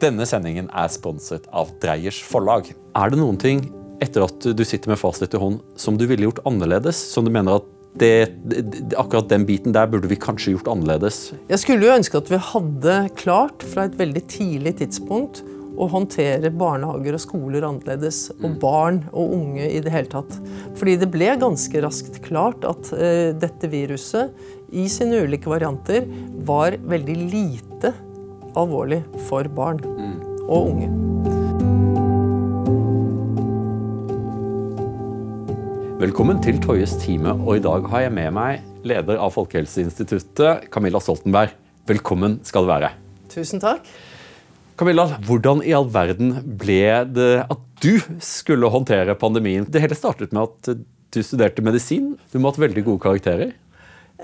Denne sendingen er sponset av Dreyers forlag. Er det noen ting etter at du sitter med fasit i hånd som du ville gjort annerledes? Som du mener at det, det, akkurat den biten der burde vi kanskje gjort annerledes? Jeg skulle jo ønske at vi hadde klart fra et veldig tidlig tidspunkt å håndtere barnehager og skoler annerledes, og barn og unge i det hele tatt. Fordi det ble ganske raskt klart at uh, dette viruset i sine ulike varianter var veldig lite alvorlig for barn og unge. Velkommen til Toyes time, og i dag har jeg med meg leder av Folkehelseinstituttet, Camilla Stoltenberg. Velkommen skal du være. Tusen takk. Camilla, hvordan i all verden ble det at du skulle håndtere pandemien? Det hele startet med at du studerte medisin. Du må ha hatt veldig gode karakterer.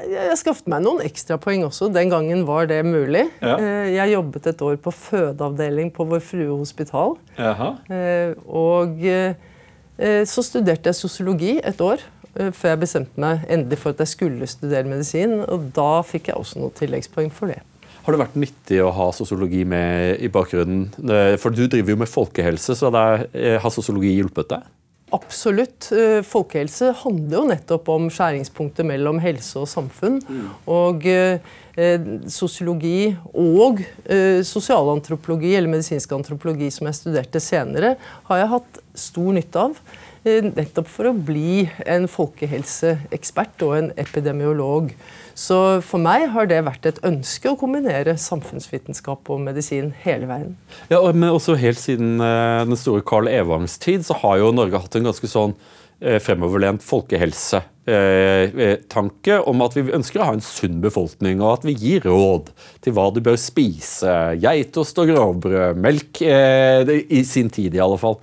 Jeg skaffet meg noen ekstrapoeng også. Den gangen var det mulig. Ja. Eh, jeg jobbet et år på fødeavdeling på Vår Frue hospital. Jaha. Eh, og eh, så studerte jeg sosiologi et år før jeg bestemte meg endelig for at jeg skulle studere medisin. Og da fikk jeg også noen tilleggspoeng for det. Har det vært nyttig å ha sosiologi med i bakgrunnen? For du driver jo med folkehelse, så der, har sosiologi hjulpet deg? Absolutt. Eh, folkehelse handler jo nettopp om skjæringspunktet mellom helse og samfunn. Mm. Og eh, sosiologi og eh, sosialantropologi, eller medisinsk antropologi, som jeg studerte senere, har jeg hatt stor nytte av. Eh, nettopp for å bli en folkehelseekspert og en epidemiolog. Så for meg har det vært et ønske å kombinere samfunnsvitenskap og medisin hele veien. Ja, men også Helt siden eh, den store Carl Evangs tid så har jo Norge hatt en ganske sånn eh, fremoverlent folkehelsetanke om at vi ønsker å ha en sunn befolkning, og at vi gir råd til hva du bør spise. Geitost og grovbrød, melk i sin tid i alle fall.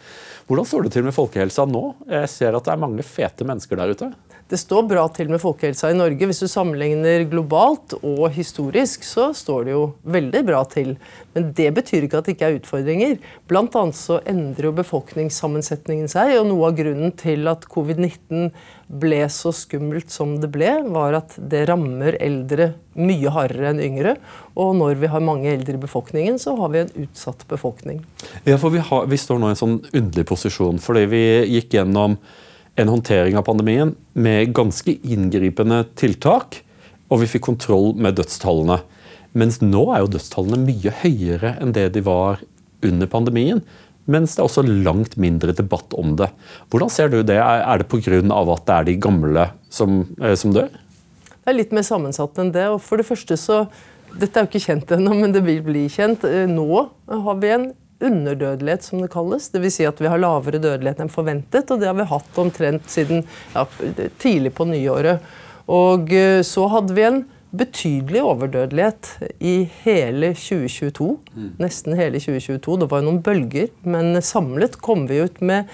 Hvordan står det til med folkehelsa nå? Jeg ser at det er mange fete mennesker der ute. Det står bra til med folkehelsa i Norge. Hvis du sammenligner globalt og historisk, så står det jo veldig bra til. Men det betyr ikke at det ikke er utfordringer. Blant annet så endrer jo befolkningssammensetningen seg, og noe av grunnen til at covid-19 ble så skummelt som det ble, var at det rammer eldre mye hardere enn yngre. Og når vi har mange eldre i befolkningen, så har vi en utsatt befolkning. Ja, for vi, har, vi står nå i en sånn underlig posisjon, fordi vi gikk gjennom en håndtering av pandemien med ganske inngripende tiltak, og vi fikk kontroll med dødstallene. Mens nå er jo dødstallene mye høyere enn det de var under pandemien. Mens det er også langt mindre debatt om det. Hvordan ser du det? Er det pga. at det er de gamle som, eh, som dør? Det er litt mer sammensatt enn det. og for det første så, Dette er jo ikke kjent ennå, men det vil bli kjent. Eh, nå har vi en underdødelighet, som det kalles. Dvs. Si at vi har lavere dødelighet enn forventet, og det har vi hatt omtrent siden ja, tidlig på nyåret. Og eh, så hadde vi en betydelig overdødelighet i hele 2022. Mm. Nesten hele 2022. Det var jo noen bølger, men samlet kom vi ut med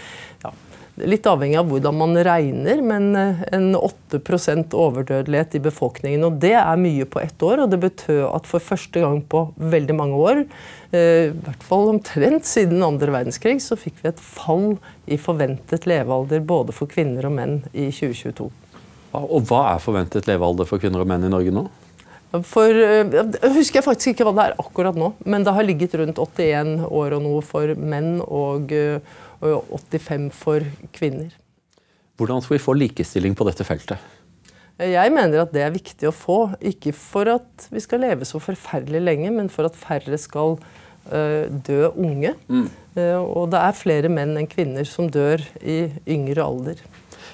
Litt avhengig av hvordan man regner, men eh, en 8% overdødelighet i befolkningen. og Det er mye på ett år, og det betød at for første gang på veldig mange år Eh, i hvert fall omtrent siden andre verdenskrig, så fikk vi et fall i forventet levealder både for kvinner og menn i 2022. Og Hva er forventet levealder for kvinner og menn i Norge nå? For, eh, jeg husker faktisk ikke hva det er akkurat nå, men det har ligget rundt 81 år og noe for menn og 85 eh, for kvinner. Hvordan skal vi få likestilling på dette feltet? Jeg mener at det er viktig å få. Ikke for at vi skal leve så forferdelig lenge, men for at færre skal uh, dø unge. Mm. Uh, og det er flere menn enn kvinner som dør i yngre alder.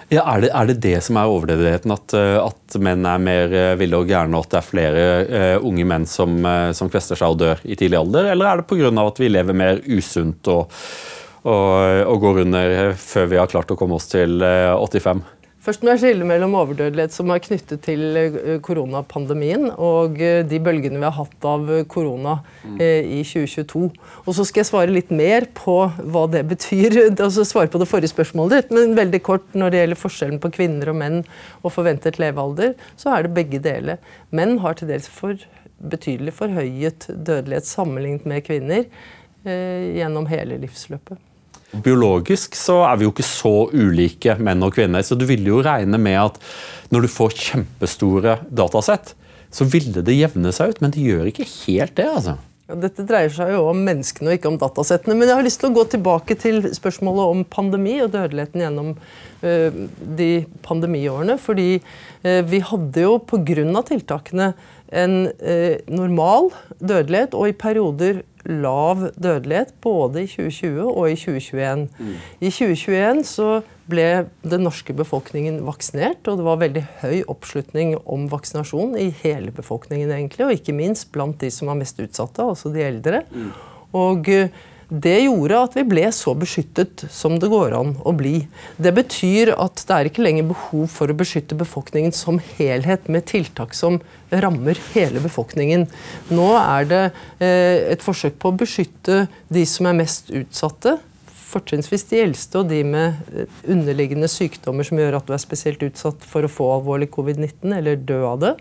Ja, er, det, er det det som er overdødeligheten? At, eh, at, menn er mer ville og gærne, og at det er flere uh, unge menn som, som kvester seg og dør i tidlig alder? Eller er det pga. at vi lever mer usunt og, og, og, går under før vi har klart å komme oss til 85? Først må jeg skille mellom overdødelighet som er knyttet til eh, koronapandemien, og eh, de bølgene vi har hatt av eh, korona i 2022. Og så skal jeg svare litt mer på hva det betyr. altså svare på det forrige spørsmålet ditt, men veldig kort når det gjelder forskjellen på kvinner og menn og forventet levealder, så er det begge deler. Menn har til dels for betydelig forhøyet dødelighet sammenlignet med kvinner eh, gjennom hele livsløpet. Biologisk så er vi jo ikke så ulike menn og kvinner, så du ville jo regne med at når du får kjempestore datasett, så ville det jevne seg ut, men det gjør ikke helt det. altså. Ja, dette dreier seg jo om menneskene og ikke om datasettene. Men jeg har lyst til å gå tilbake til spørsmålet om pandemi og dødeligheten gjennom uh, de pandemiårene. Fordi uh, vi hadde jo pga. tiltakene en uh, normal dødelighet, og i perioder lav dødelighet både i 2020 og i 2021. Mm. I 2021 så ble den norske befolkningen vaksinert, og det var veldig høy oppslutning om vaksinasjon i hele befolkningen, egentlig, og ikke minst blant de som var mest utsatte, altså de eldre. Mm. Og eh, det gjorde at vi ble så beskyttet som det går an å bli. Det betyr at det er ikke lenger behov for å beskytte befolkningen som helhet med tiltak som rammer hele befolkningen. Nå er det eh, et forsøk på å beskytte de som er mest utsatte. Fortrinnsvis de eldste og de med eh, underliggende sykdommer som gjør at du er spesielt utsatt for å få alvorlig covid-19 eller dø av det.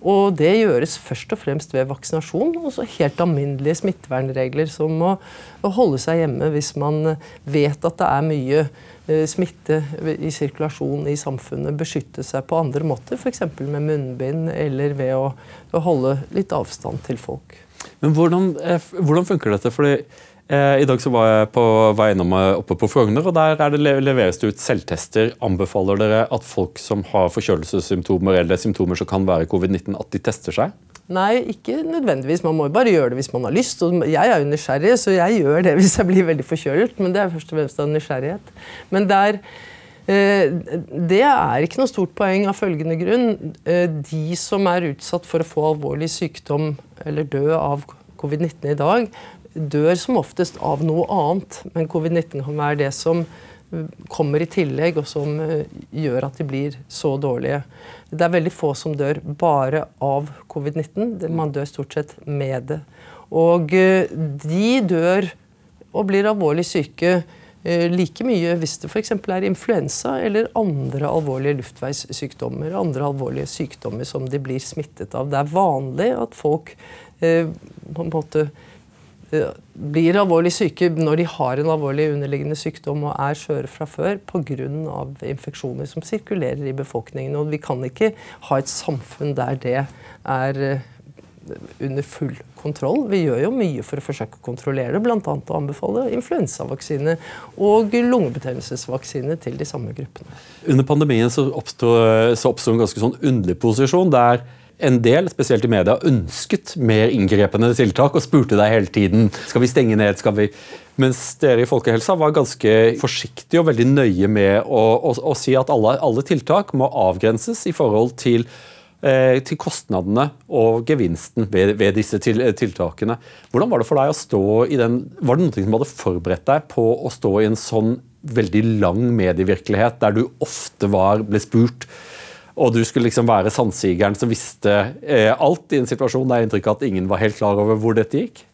Og det gjøres først og fremst ved vaksinasjon og så helt alminnelige smittevernregler som å, holde seg hjemme hvis man vet at det er mye eh, smitte i sirkulasjon i samfunnet. Beskytte seg på andre måter, f.eks. med munnbind eller ved å, å, holde litt avstand til folk. Men hvordan, eh, hvordan funker dette? Fordi I dag så var jeg på vei innom eh, oppe på Frogner, og der det, leveres det ut selvtester. Anbefaler dere at folk som har forkjølelsessymptomer eller symptomer som kan være covid-19, at de tester seg? Nei, ikke nødvendigvis. Man må jo bare gjøre det hvis man har lyst. Og jeg er jo nysgjerrig, så jeg gjør det hvis jeg blir veldig forkjølet. Men det er først og fremst av nysgjerrighet. Men der, eh, det er ikke noe stort poeng av følgende grunn. De som er utsatt for å få alvorlig sykdom eller dø av covid-19 i dag, dør som oftest av noe annet, men covid-19 kan være det som eh, kommer i tillegg, og som eh, gjør at de blir så dårlige. Det er veldig få som dør bare av covid-19. Man dør stort sett med det. Og eh, de dør og blir alvorlig syke like mye hvis det f.eks. er influensa eller andre alvorlige luftveissykdommer. Andre alvorlige sykdommer som de blir smittet av. Det er vanlig at folk på en måte blir alvorlig syke når de har en alvorlig underliggende sykdom og er skjøre fra før pga. infeksjoner som sirkulerer i befolkningen. Og vi kan ikke ha et samfunn der det er eh, under full kontroll. Vi gjør jo mye for å forsøke å kontrollere det, bl.a. å anbefale influensavaksine og lungebetennelsesvaksine til de samme gruppene. Under pandemien så oppsto en ganske sånn underlig posisjon der en del, spesielt i media, ønsket mer inngrepende tiltak og spurte deg hele tiden skal vi stenge ned. skal vi... Mens dere i Folkehelsa var ganske forsiktige og veldig nøye med å, å, å si at alle, alle, tiltak må avgrenses i forhold til, eh, til kostnadene og gevinsten ved, ved disse til, tiltakene. Hvordan var det for deg å stå i den Var det noe som hadde forberedt deg på å stå i en sånn veldig lang medievirkelighet, der du ofte var, ble spurt og du skulle liksom være sannsigeren som visste eh, alt i en situasjon der inntrykk at ingen var helt klar over hvor dette gikk?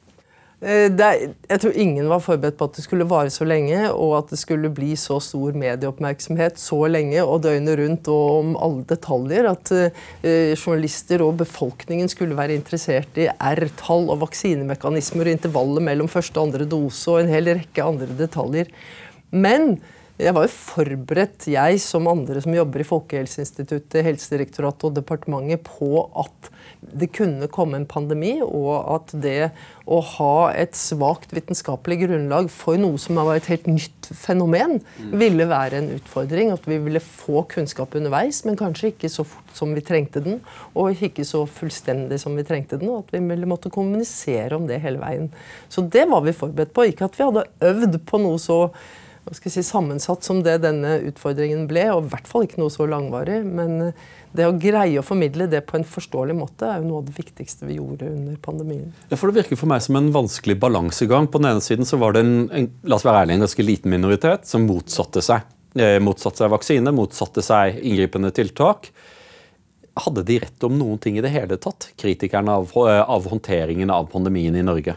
Det, er, jeg tror ingen var forberedt på at det skulle vare så lenge, og at det skulle bli så stor medieoppmerksomhet så lenge og døgnet rundt og om alle detaljer. At eh, journalister og befolkningen skulle være interessert i R-tall og vaksinemekanismer og intervallet mellom første og andre dose og en hel rekke andre detaljer. Men jeg var jo forberedt, jeg som andre som jobber i Folkehelseinstituttet, Helsedirektoratet og departementet, på at det kunne komme en pandemi, og at det å ha et svakt vitenskapelig grunnlag for noe som var et helt nytt fenomen, mm. ville være en utfordring. At vi ville få kunnskap underveis, men kanskje ikke så fort som vi trengte den. Og ikke så fullstendig som vi trengte den, og at vi ville måtte kommunisere om det hele veien. Så det var vi forberedt på. Ikke at vi hadde øvd på noe så si, sammensatt som det denne utfordringen ble, og i hvert fall ikke noe så langvarig. Men eh, det å greie å formidle det på en forståelig måte er jo noe av det viktigste vi gjorde under pandemien. Ja, for Det virker for meg som en vanskelig balansegang. På den ene siden så var det en, en la oss være ærlig, en ganske liten minoritet som motsatte seg. Eh, motsatte seg vaksine, motsatte seg inngripende tiltak. Hadde de rett om noen ting i det hele tatt, kritikerne av, eh, av håndteringen av pandemien i Norge?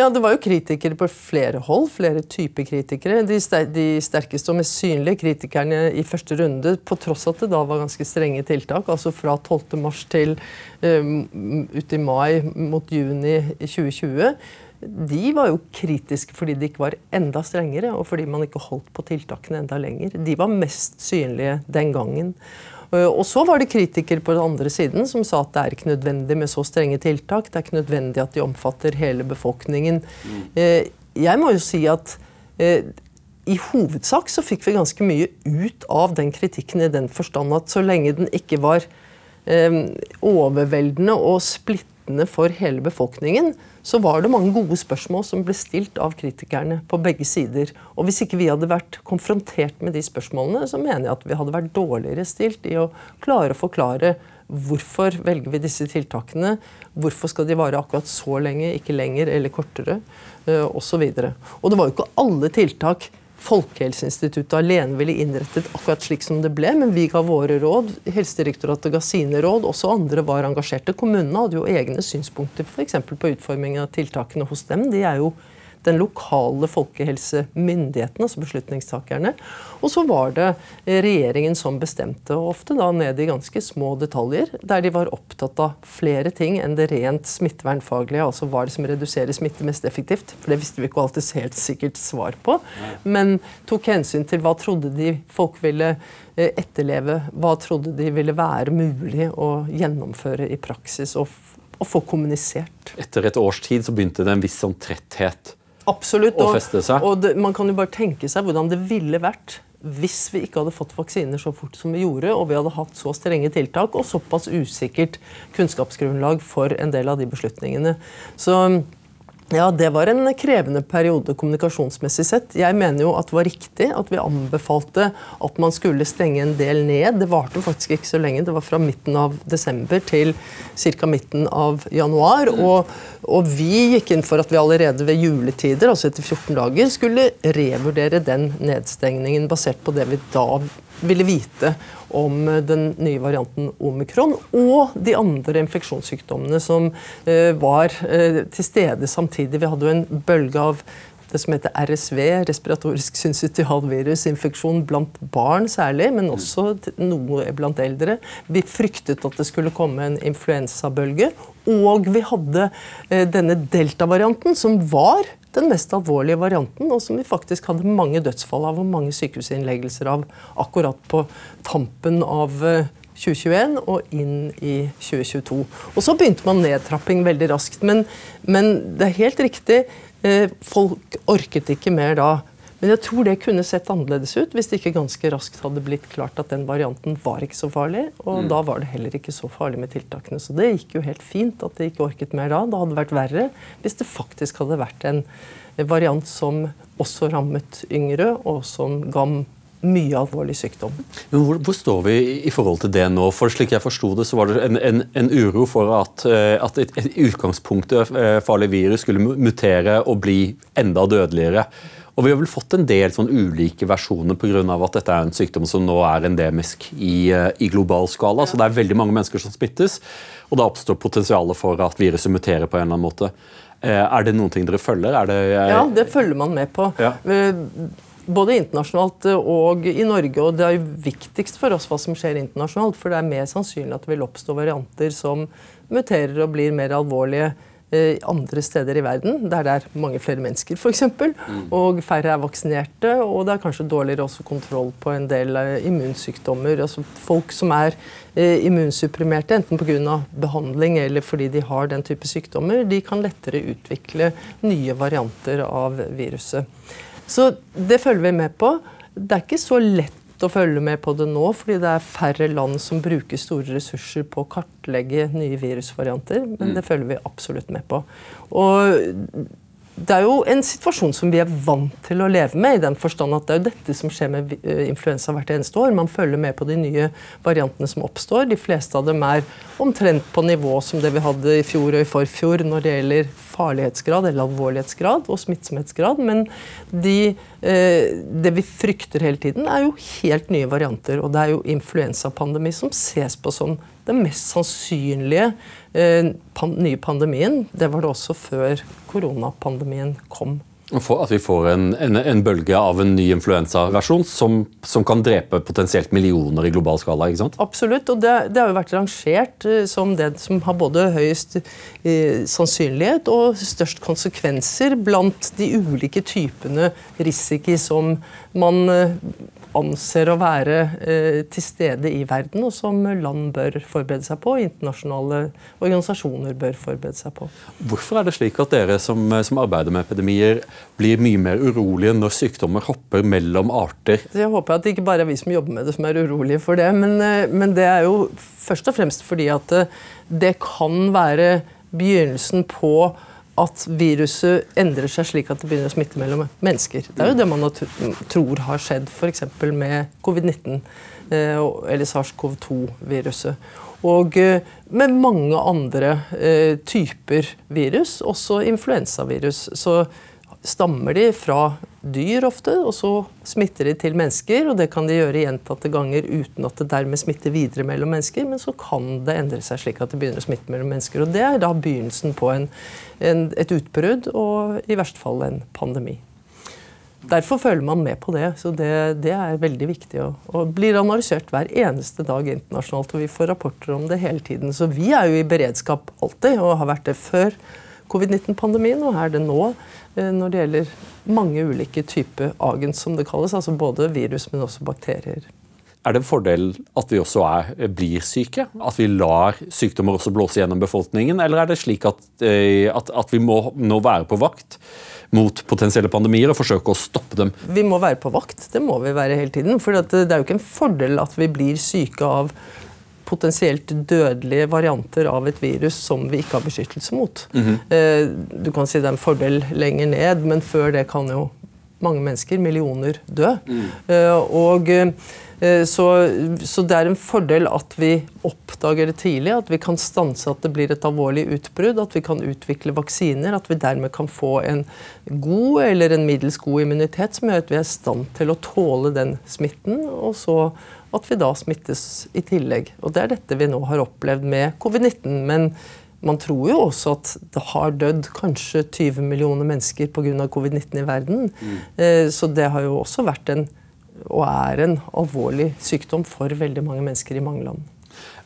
Ja, Det var jo kritikere på flere hold, flere typer kritikere. De, sterkeste og mest synlige kritikerne i første runde, på tross at det da var ganske strenge tiltak, altså fra 12.3 til um, ut i mai mot juni 2020, de var jo kritiske fordi de ikke var enda strengere, og fordi man ikke holdt på tiltakene enda lenger. De var mest synlige den gangen. Og så var det kritikere på den andre siden som sa at det er ikke nødvendig med så strenge tiltak. Det er ikke nødvendig at de omfatter hele befolkningen. Mm. Jeg må jo si at i hovedsak så fikk vi ganske mye ut av den kritikken i den forstand at så lenge den ikke var overveldende og splittende for hele befolkningen, så var det mange gode spørsmål som ble stilt av kritikerne på begge sider. Og hvis ikke vi hadde vært konfrontert med de spørsmålene, så mener jeg at vi hadde vært dårligere stilt i å klare å forklare hvorfor velger vi disse tiltakene, hvorfor skal de vare akkurat så lenge, ikke lenger eller kortere, eh, osv. Og, så og det var jo ikke alle tiltak Folkehelseinstituttet alene ville innrettet akkurat slik som det ble, men vi ga våre råd. Helsedirektoratet ga sine råd. Også andre var engasjerte. Kommunene hadde jo egne synspunkter f.eks. på utformingen av tiltakene hos dem. De er jo den lokale folkehelsemyndigheten, altså beslutningstakerne. Og så var det regjeringen som bestemte, ofte da ned i ganske små detaljer, der de var opptatt av flere ting enn det rent smittevernfaglige. Altså hva det som reduserer smitte mest effektivt? For det visste vi ikke alltid helt sikkert svar på. Men tok hensyn til hva trodde de folk ville eh, etterleve, hva trodde de ville være mulig å gjennomføre i praksis. og å få kommunisert. Etter et års tid så begynte det en viss sånn tretthet Absolutt. Og, feste seg. Og det, man kan jo bare tenke seg hvordan det ville vært hvis vi ikke hadde fått vaksiner så fort som vi gjorde, og vi hadde hatt så strenge tiltak og såpass usikkert kunnskapsgrunnlag for en del av de beslutningene. Så ja, Det var en krevende periode kommunikasjonsmessig sett. Jeg mener jo at det var riktig at vi anbefalte at man skulle stenge en del ned. Det varte faktisk ikke så lenge. Det var fra midten av desember til ca. midten av januar. Og, og, vi gikk inn for at vi allerede ved juletider, altså etter 14 dager, skulle revurdere den nedstengningen basert på det vi da ville vite om den nye varianten omikron og de andre infeksjonssykdommene som eh, var eh, til stede samtidig. Vi hadde jo en bølge av det som heter RSV, respiratorisk syncytialvirusinfeksjon blant barn særlig, men også noe blant eldre. Vi fryktet at det skulle komme en influensabølge. Og vi hadde eh, denne delta-varianten, som var den mest alvorlige varianten, og som vi faktisk hadde mange dødsfall av og mange sykehusinnleggelser av akkurat på tampen av 2021 eh, og inn i 2022. Og Så begynte man nedtrapping veldig raskt. Men, men det er helt riktig, eh, folk orket ikke mer da. Men jeg tror det kunne sett annerledes ut hvis det ikke ganske raskt hadde blitt klart at den varianten var ikke så farlig. Og mm. da var det heller ikke så farlig med tiltakene. Så det gikk jo helt fint at de ikke orket mer da. Det hadde vært verre hvis det faktisk hadde vært en variant som også rammet yngre, og som ga mye alvorlig sykdom. Men hvor, hvor, står vi i forhold til det nå? For slik jeg forsto det, så var det en, en, en uro for at, eh, at et, et utgangspunktet eh, farlig virus skulle mutere og bli enda dødeligere. Og Vi har vel fått en del sånn ulike versjoner pga. at dette er en sykdom som nå er endemisk i, eh, i global skala. så Det er veldig mange mennesker som smittes, og da oppstår potensialet for at viruset muterer på en eller annen måte. Eh, er det noen ting dere følger? Det, ja, det følger man med på. Ja. Eh, både internasjonalt og i Norge. Og det er jo viktigst for oss hva som skjer internasjonalt. For det er mer sannsynlig at det vil oppstå varianter som muterer og blir mer alvorlige Eh, andre steder i verden, der det er mange flere mennesker f.eks., mm. og færre er vaksinerte, og det er kanskje dårligere også kontroll på en del eh, immunsykdommer. Altså folk som er eh, immunsupprimerte, enten pga. behandling eller fordi de har den type sykdommer, de kan lettere utvikle nye varianter av viruset. Så det følger vi med på. Det er ikke så lett å følge med på det nå, fordi det er færre land som bruker store ressurser på å kartlegge nye virusvarianter. Men mm. det følger vi absolutt med på. Og det er jo en situasjon som vi er vant til å leve med, i den forstand at det er jo dette som skjer med eh, influensa hvert eneste år. Man følger med på de nye variantene som oppstår. De fleste av dem er omtrent på nivå som det vi hadde i fjor og i forfjor når det gjelder farlighetsgrad eller alvorlighetsgrad og smittsomhetsgrad. Men de, eh, det vi frykter hele tiden, er jo helt nye varianter. Og det er jo influensapandemi som ses på som den mest sannsynlige nye pandemien. Det var det også før koronapandemien kom. At vi får en, en, en bølge av en ny influensaversjon som, som, kan drepe potensielt millioner i global skala? ikke sant? Absolutt, og det, det har jo vært rangert eh, som det som har både høyest eh, sannsynlighet og størst konsekvenser blant de ulike typene risiko som man eh, anser å være eh, til stede i verden, og som land bør forberede seg på, og internasjonale organisasjoner bør forberede seg på. Hvorfor er det slik at dere som, som arbeider med epidemier, blir mye mer urolige når sykdommer hopper mellom arter? Jeg håper at det ikke bare er vi som jobber med det som er urolige for det, men, eh, men det er jo først og fremst fordi at det, eh, det kan være begynnelsen på at viruset endrer seg slik at det begynner å smitte mellom mennesker. Det er jo det man tror har skjedd f.eks. med covid-19 eh, eller SARS-CoV-2-viruset. Og eh, med mange andre eh, typer virus, også influensavirus. Så stammer de fra dyr ofte, og så smitter de til mennesker. og Det kan de gjøre gjentatte ganger uten at det dermed smitter videre mellom mennesker. Men så kan det endre seg slik at det begynner å smitte mellom mennesker. og Det er da begynnelsen på en, en, et utbrudd og i verste fall en pandemi. Derfor følger man med på det. så Det, det er veldig viktig. Og, og blir analysert hver eneste dag internasjonalt. og Vi får rapporter om det hele tiden. Så vi er jo i beredskap alltid, og har vært det før covid-19-pandemien, og er det nå eh, når det gjelder mange ulike typer agens, som det kalles. Altså både virus, men også bakterier. Er det en fordel at vi også er, blir syke? At vi lar sykdommer også blåse gjennom befolkningen? Eller er det slik at, eh, at, at vi må nå være på vakt mot potensielle pandemier og forsøke å stoppe dem? Vi må være på vakt. Det må vi være hele tiden. For det er jo ikke en fordel at vi blir syke av potensielt dødelige varianter av et virus som vi ikke har beskyttelse mot. Mm -hmm. Du kan si det er en fordel lenger ned, men før det kan jo mange mennesker, millioner, dø. Mm. Og eh, så, så, det er en fordel at vi oppdager det tidlig, at vi kan stanse at det blir et alvorlig utbrudd, at vi kan utvikle vaksiner, at vi dermed kan få en god eller en middels god immunitet som gjør at vi er i stand til å tåle den smitten. og så at vi da smittes i tillegg. Og Det er dette vi nå har opplevd med covid-19. Men man tror jo også at det har dødd kanskje 20 millioner mennesker pga. covid-19 i verden. Mm. Eh, så det har jo også vært en, og er en, alvorlig sykdom for veldig mange mennesker i mange land.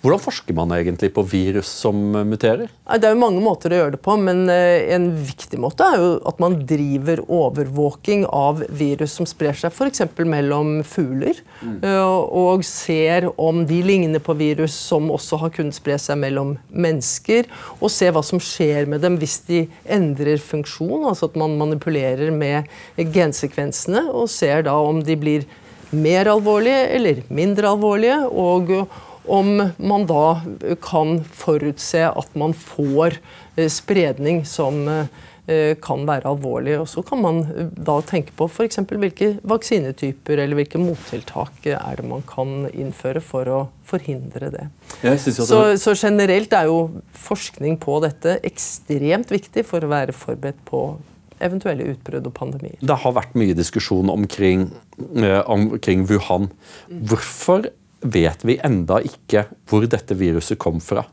Hvordan forsker man egentlig på virus som muterer? Det er jo mange måter å gjøre det på, men eh, en viktig måte er jo at man driver overvåking av virus som sprer seg f.eks. mellom fugler, mm. Eh, og ser om de ligner på virus som også har kunnet spre seg mellom mennesker, og se hva som skjer med dem hvis de endrer funksjon, altså at man manipulerer med gensekvensene, og ser da om de blir mer alvorlige eller mindre alvorlige. og om man da kan forutse at man får eh, spredning som eh, kan være alvorlig. Og så kan man eh, da tenke på f.eks. hvilke vaksinetyper eller hvilke mottiltak er det man kan innføre for å forhindre det. Så, så, generelt er jo forskning på dette ekstremt viktig for å være forberedt på eventuelle utbrudd og pandemier. Det har vært mye diskusjon omkring, omkring Wuhan. Hvorfor vet vi enda ikke hvor dette viruset kom fra.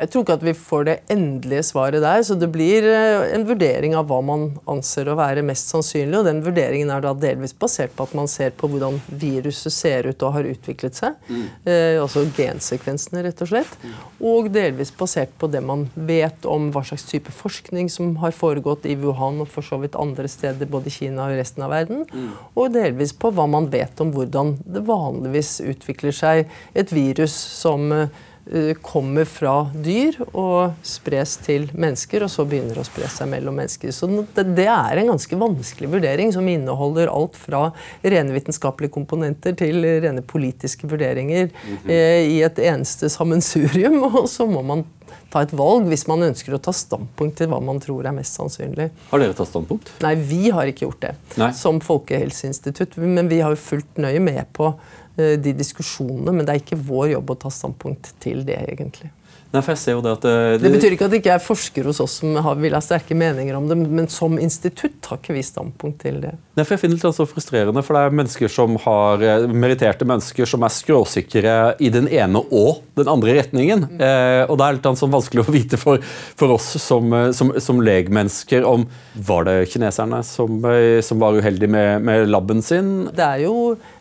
Jeg tror ikke at vi får det endelige svaret der. så Det blir eh, en vurdering av hva man anser å være mest sannsynlig. og Den vurderingen er da delvis basert på at man ser på hvordan viruset ser ut og har utviklet seg. Mm. Eh, altså gensekvensene, rett og slett. Mm. Og delvis basert på det man vet om hva slags type forskning som har foregått i Wuhan og for så vidt andre steder, både i Kina og resten av verden. Mm. Og delvis på hva man vet om hvordan det vanligvis utvikler seg et virus som eh, Eh, kommer fra dyr og spres til mennesker, og så begynner å spre seg mellom mennesker. Så det er en ganske vanskelig vurdering som inneholder alt fra rene vitenskapelige komponenter til rene politiske vurderinger mm -hmm. i et eneste sammensurium. Og så må man ta et valg hvis man ønsker å ta standpunkt til hva man tror er mest sannsynlig. Har dere tatt standpunkt? Nei, vi har ikke gjort det Nei. som Folkehelseinstitutt. Men vi har jo fulgt nøye med på Eh, de diskusjonene, men det er ikke vår jobb å ta standpunkt til det, egentlig. Nei, Det at det, det, det betyr ikke at det ikke er forskere hos oss som har, vil ha sterke meninger om det, men som institutt har ikke vi standpunkt til det. Nei, for jeg finner det litt frustrerende, for det er mennesker som har eh, meritterte mennesker som er skråsikre i den ene og den andre retningen. Mm. Eh, og det er litt sånn vanskelig å vite for, for oss som, eh, som, som, legmennesker om Var det kineserne som, eh, som var uheldige med, med laben sin? Det er jo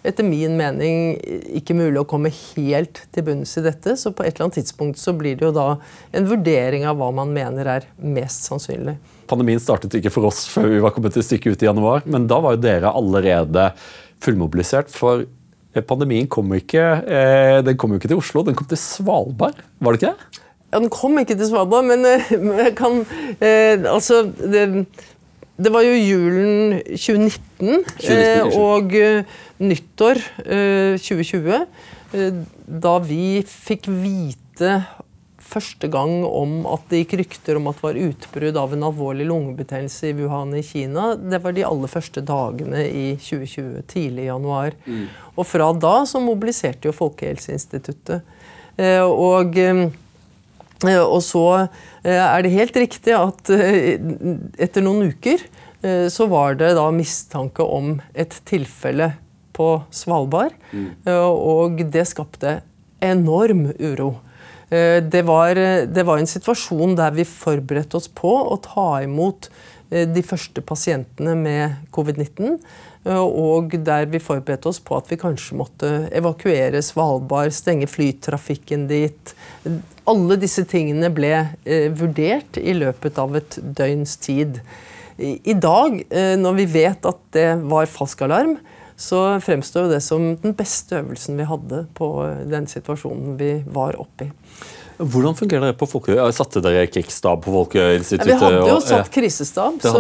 etter min mening ikke mulig å komme helt til bunns i dette. Så på et eller annet tidspunkt så blir det jo da en vurdering av hva man mener er mest sannsynlig. Pandemien startet ikke for oss før vi var kommet et stykke ut i januar, men da var jo dere allerede fullmobilisert. For pandemien kom ikke, eh, den kom jo ikke til Oslo, den kom til Svalbard. Var det ikke det? Ja, Den kom ikke til Svalbard, men jeg kan eh, Altså det, det, var jo julen 2019, 2019 eh, og nyttår uh, 2020. Uh, da vi fikk vite første gang om at det gikk rykter om at det var utbrudd av en alvorlig lungebetennelse i Wuhan i Kina. Det var de aller første dagene i 2020, tidlig i januar. Mm. Og fra da så mobiliserte jo Folkehelseinstituttet. Eh, og, eh, og så eh, er det helt riktig at etter noen uker så var det da mistanke om et tilfelle på Svalbard. Mm. Og det skapte enorm uro. Eh, det var, det var, en situasjon der vi forberedte oss på å ta imot eh, de første pasientene med covid-19. Eh, og der vi forberedte oss på at vi kanskje måtte evakuere Svalbard, stenge flytrafikken dit. Alle disse tingene ble vurdert i løpet av et døgns tid. I dag, når vi vet at det var falsk alarm, så fremstår det som den beste øvelsen vi hadde på den situasjonen vi var oppe i. Hvordan fungerer det på Folkehøy? Satte dere krigsstab på Folkehøyinstituttet? Ja, vi hadde jo satt krisestab. Det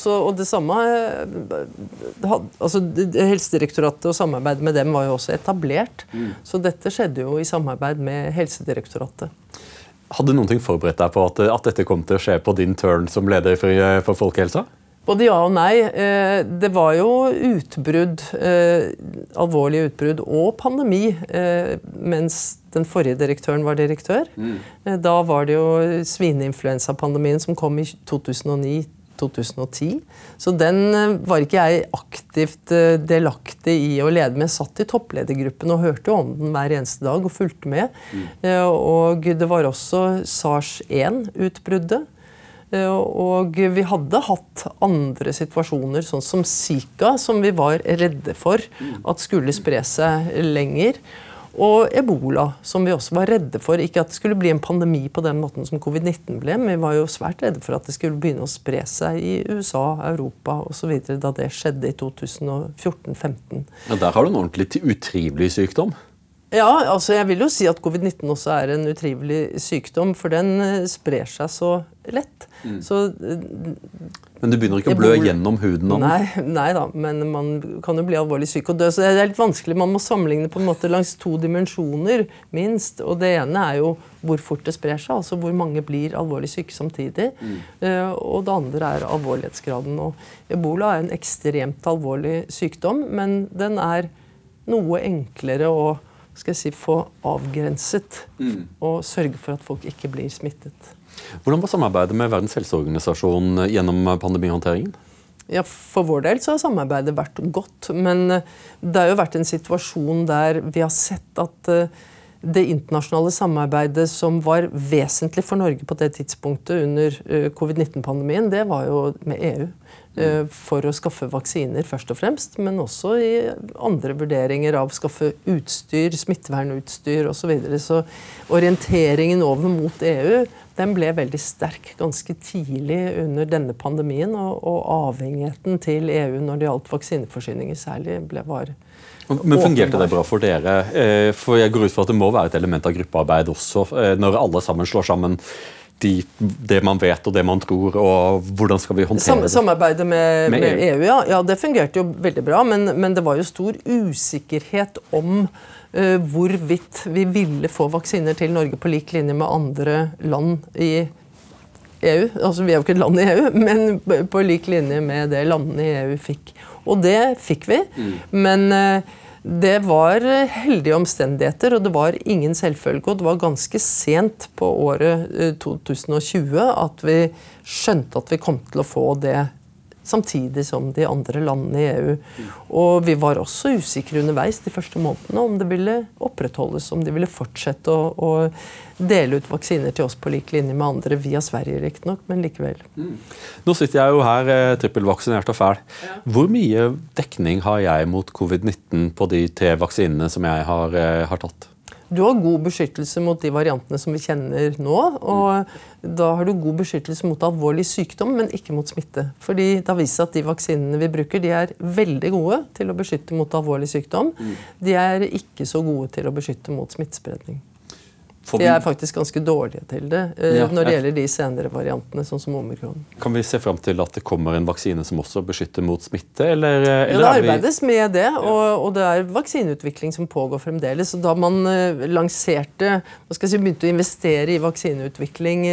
så, og det samme eh, altså, Helsedirektoratet og samarbeidet med dem var jo også etablert. Mm. Så dette skjedde jo i samarbeid med Helsedirektoratet. Hadde noen ting forberedt deg på at, at, dette kom til å skje på din turn som leder for, for folkehelsa? Både ja og nei. Eh, det var jo utbrudd, eh, alvorlige utbrudd og pandemi eh, mens den forrige direktøren var direktør. Mm. Da var det jo svineinfluensapandemien som kom i 2009-2010. Så den var ikke jeg aktivt delaktig i å lede med. Jeg satt i toppledergruppen og hørte om den hver eneste dag og fulgte med. Mm. Og det var også SARS-1-utbruddet. Eh, og vi hadde hatt andre situasjoner, sånn som Zika, som vi var redde for at skulle spre seg lenger. Og ebola, som vi også var redde for. Ikke at det skulle bli en pandemi på den måten som covid-19 ble, men vi var jo svært redde for at det skulle begynne å spre seg i USA, Europa osv. da det skjedde i 2014-2015. Ja, der har du en ordentlig utrivelig sykdom? Ja, altså jeg vil jo si at covid-19 også er en utrivelig sykdom, for den eh, sprer seg så lett. Mm. Så, eh, men du begynner ikke å blø gjennom huden? Om. Nei, nei da, men man kan jo bli alvorlig syk og dø. Så det er litt vanskelig. Man må sammenligne på en måte langs to dimensjoner, minst. Og det ene er jo hvor fort det sprer seg, altså hvor mange blir alvorlig syke samtidig. Mm. Uh, og det andre er alvorlighetsgraden. Og ebola er en ekstremt alvorlig sykdom, men den er noe enklere å skal jeg si, få avgrenset mm. og sørge for at folk ikke blir smittet. Hvordan var samarbeidet med Verdens helseorganisasjon gjennom pandemihåndteringen? Ja, For vår del så har samarbeidet vært godt. Men eh, det har jo vært en situasjon der vi har sett at eh, det internasjonale samarbeidet som var vesentlig for Norge på det tidspunktet under eh, covid-19-pandemien, det var jo med EU. Eh, for å skaffe vaksiner, først og fremst, men også i andre vurderinger av å skaffe utstyr, smittevernutstyr osv. Så, videre. så orienteringen over mot EU den ble veldig sterk ganske tidlig under denne pandemien. Og, og avhengigheten til EU når det gjaldt vaksineforsyninger særlig, ble var men Fungerte det bra for dere? Eh, for jeg går ut fra at Det må være et element av gruppearbeid også, eh, når alle sammen slår sammen de, det man vet og det man tror, og hvordan skal vi håndtere det? Samarbeidet med, med, med EU, e ja. ja. Det fungerte jo veldig bra, men, men det var jo stor usikkerhet om uh, hvorvidt vi ville få vaksiner til Norge på lik linje med andre land i EU. Altså, vi er jo ikke et land i EU, men på lik linje med det landene i EU fikk. Og det fikk vi. Mm. Men uh, det var heldige omstendigheter, og det var ingen selvfølge. Og det var ganske sent på året 2020 eh, at vi skjønte at vi kom til å få det samtidig som de andre landene i EU. Og vi var også usikre underveis de første månedene om det ville opprettholdes, om de ville fortsette å, å dele ut vaksiner til oss på lik linje med andre, via Sverige riktignok, men likevel. Mm. Nå sitter jeg jo her eh, trippelvaksinert og fæl. Ja. Hvor mye dekning har jeg mot covid-19 på de tre vaksinene som jeg har, eh, har tatt? Du har god beskyttelse mot de variantene som vi kjenner nå. Og da har du god beskyttelse mot alvorlig sykdom, men ikke mot smitte. Fordi det har vist seg at de vaksinene vi bruker, de er veldig gode til å beskytte mot alvorlig sykdom. De er ikke så gode til å beskytte mot smittespredning. De er faktisk ganske dårlige til det uh, ja, når det gjelder de senere variantene, sånn som omikron. Kan vi se fram til at det kommer en vaksine som også beskytter mot smitte? Eller, eller ja, det arbeides med det, og, og, det er vaksineutvikling som pågår fremdeles. Og da man uh, lanserte, si, begynte å investere i vaksineutvikling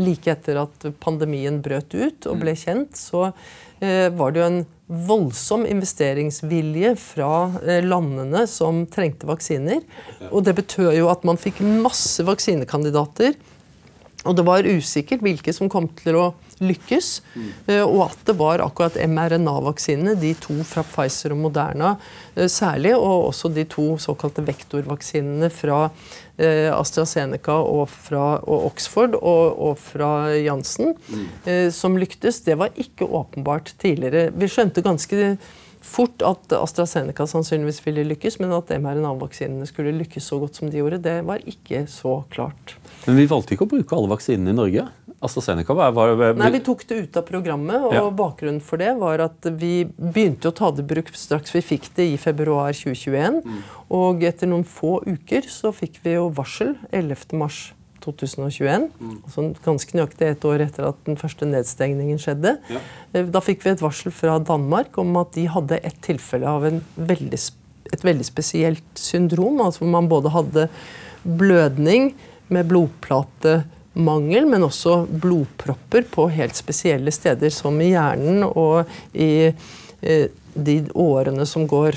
like etter at pandemien brøt ut og ble kjent, så var det jo en voldsom investeringsvilje fra eh, landene som trengte vaksiner. Og det betød jo at man fikk masse vaksinekandidater. Og det var usikkert hvilke som kom til å lykkes. Mm. Og at det var akkurat mRNA-vaksinene, de to fra Pfizer og Moderna eh, særlig, og også de to såkalte vektorvaksinene fra eh, AstraZeneca og, fra, og Oxford og, og, fra Janssen, mm. som lyktes. Det var ikke åpenbart tidligere. Vi skjønte ganske fort at AstraZeneca sannsynligvis ville lykkes, men at mRNA-vaksinene skulle lykkes så godt som de gjorde, det var ikke så klart. Men vi valgte ikke å bruke alle vaksinene i Norge? AstraZeneca var, var, Nei, Vi tok det ut av programmet, og ja. bakgrunnen for det var at vi begynte å ta det i bruk straks vi fikk det i februar 2021. Mm. Og etter noen få uker så fikk vi jo varsel 11. mars 2021. Mm. Altså ganske nøyaktig et år etter at den første nedstengningen skjedde. Ja. Eh, da fikk vi et varsel fra Danmark om at de hadde et tilfelle av veldig, et veldig spesielt syndrom. altså hvor Man både hadde blødning med blodplatemangel, men også blodpropper på helt spesielle steder, som i hjernen og i eh, de årene som går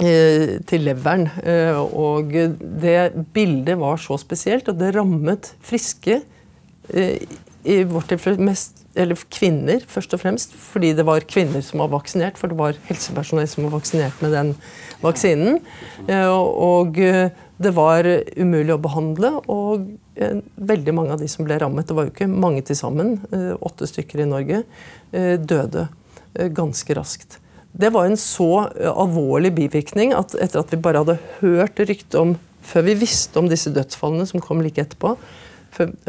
eh, til leveren. Eh, og det bildet var så spesielt, og det rammet friske i vårt mest eller kvinner, først og fremst, fordi det var kvinner som var vaksinert. For det var helsepersonell som var vaksinert med den vaksinen. Og det var umulig å behandle, og eh, veldig mange av de som ble rammet, det var jo ikke mange til sammen, eh, åtte stykker i Norge, eh, døde ganske raskt. Det var en så alvorlig bivirkning at etter at vi bare hadde hørt rykte om Før vi visste om disse dødsfallene som kom like etterpå,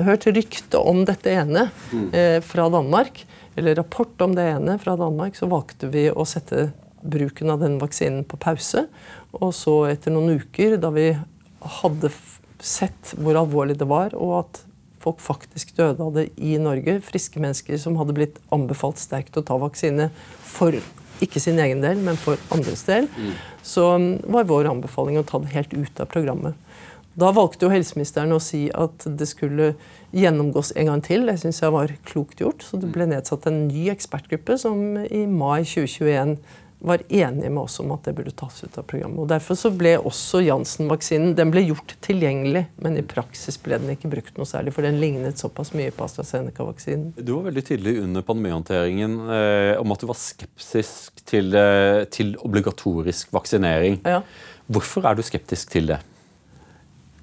hørt rykte om dette ene mm. fra Danmark, eller rapport om det ene fra Danmark, så valgte vi å sette bruken av den vaksinen på pause. Og så etter noen uker, da vi hadde sett hvor alvorlig det var, og at folk faktisk døde av det i Norge. Friske mennesker som hadde blitt anbefalt sterkt å ta vaksine for ikke sin egen del, men for andres del. Mm. Så um, var vår anbefaling å ta det helt ut av programmet. Da valgte jo helseministeren å si at det skulle gjennomgås en gang til. Det syns jeg var klokt gjort. Så det ble nedsatt en ny ekspertgruppe som i mai 2021 var enige med oss om at det burde tas ut av programmet. Og Derfor så ble også Janssen-vaksinen den ble gjort tilgjengelig, men i praksis ble den ikke brukt noe særlig, for den lignet såpass mye på AstraZeneca-vaksinen. Du var veldig tydelig under pandemihåndteringen eh, om at du var skeptisk til, eh, til obligatorisk vaksinering. Ja. Hvorfor er du skeptisk til det?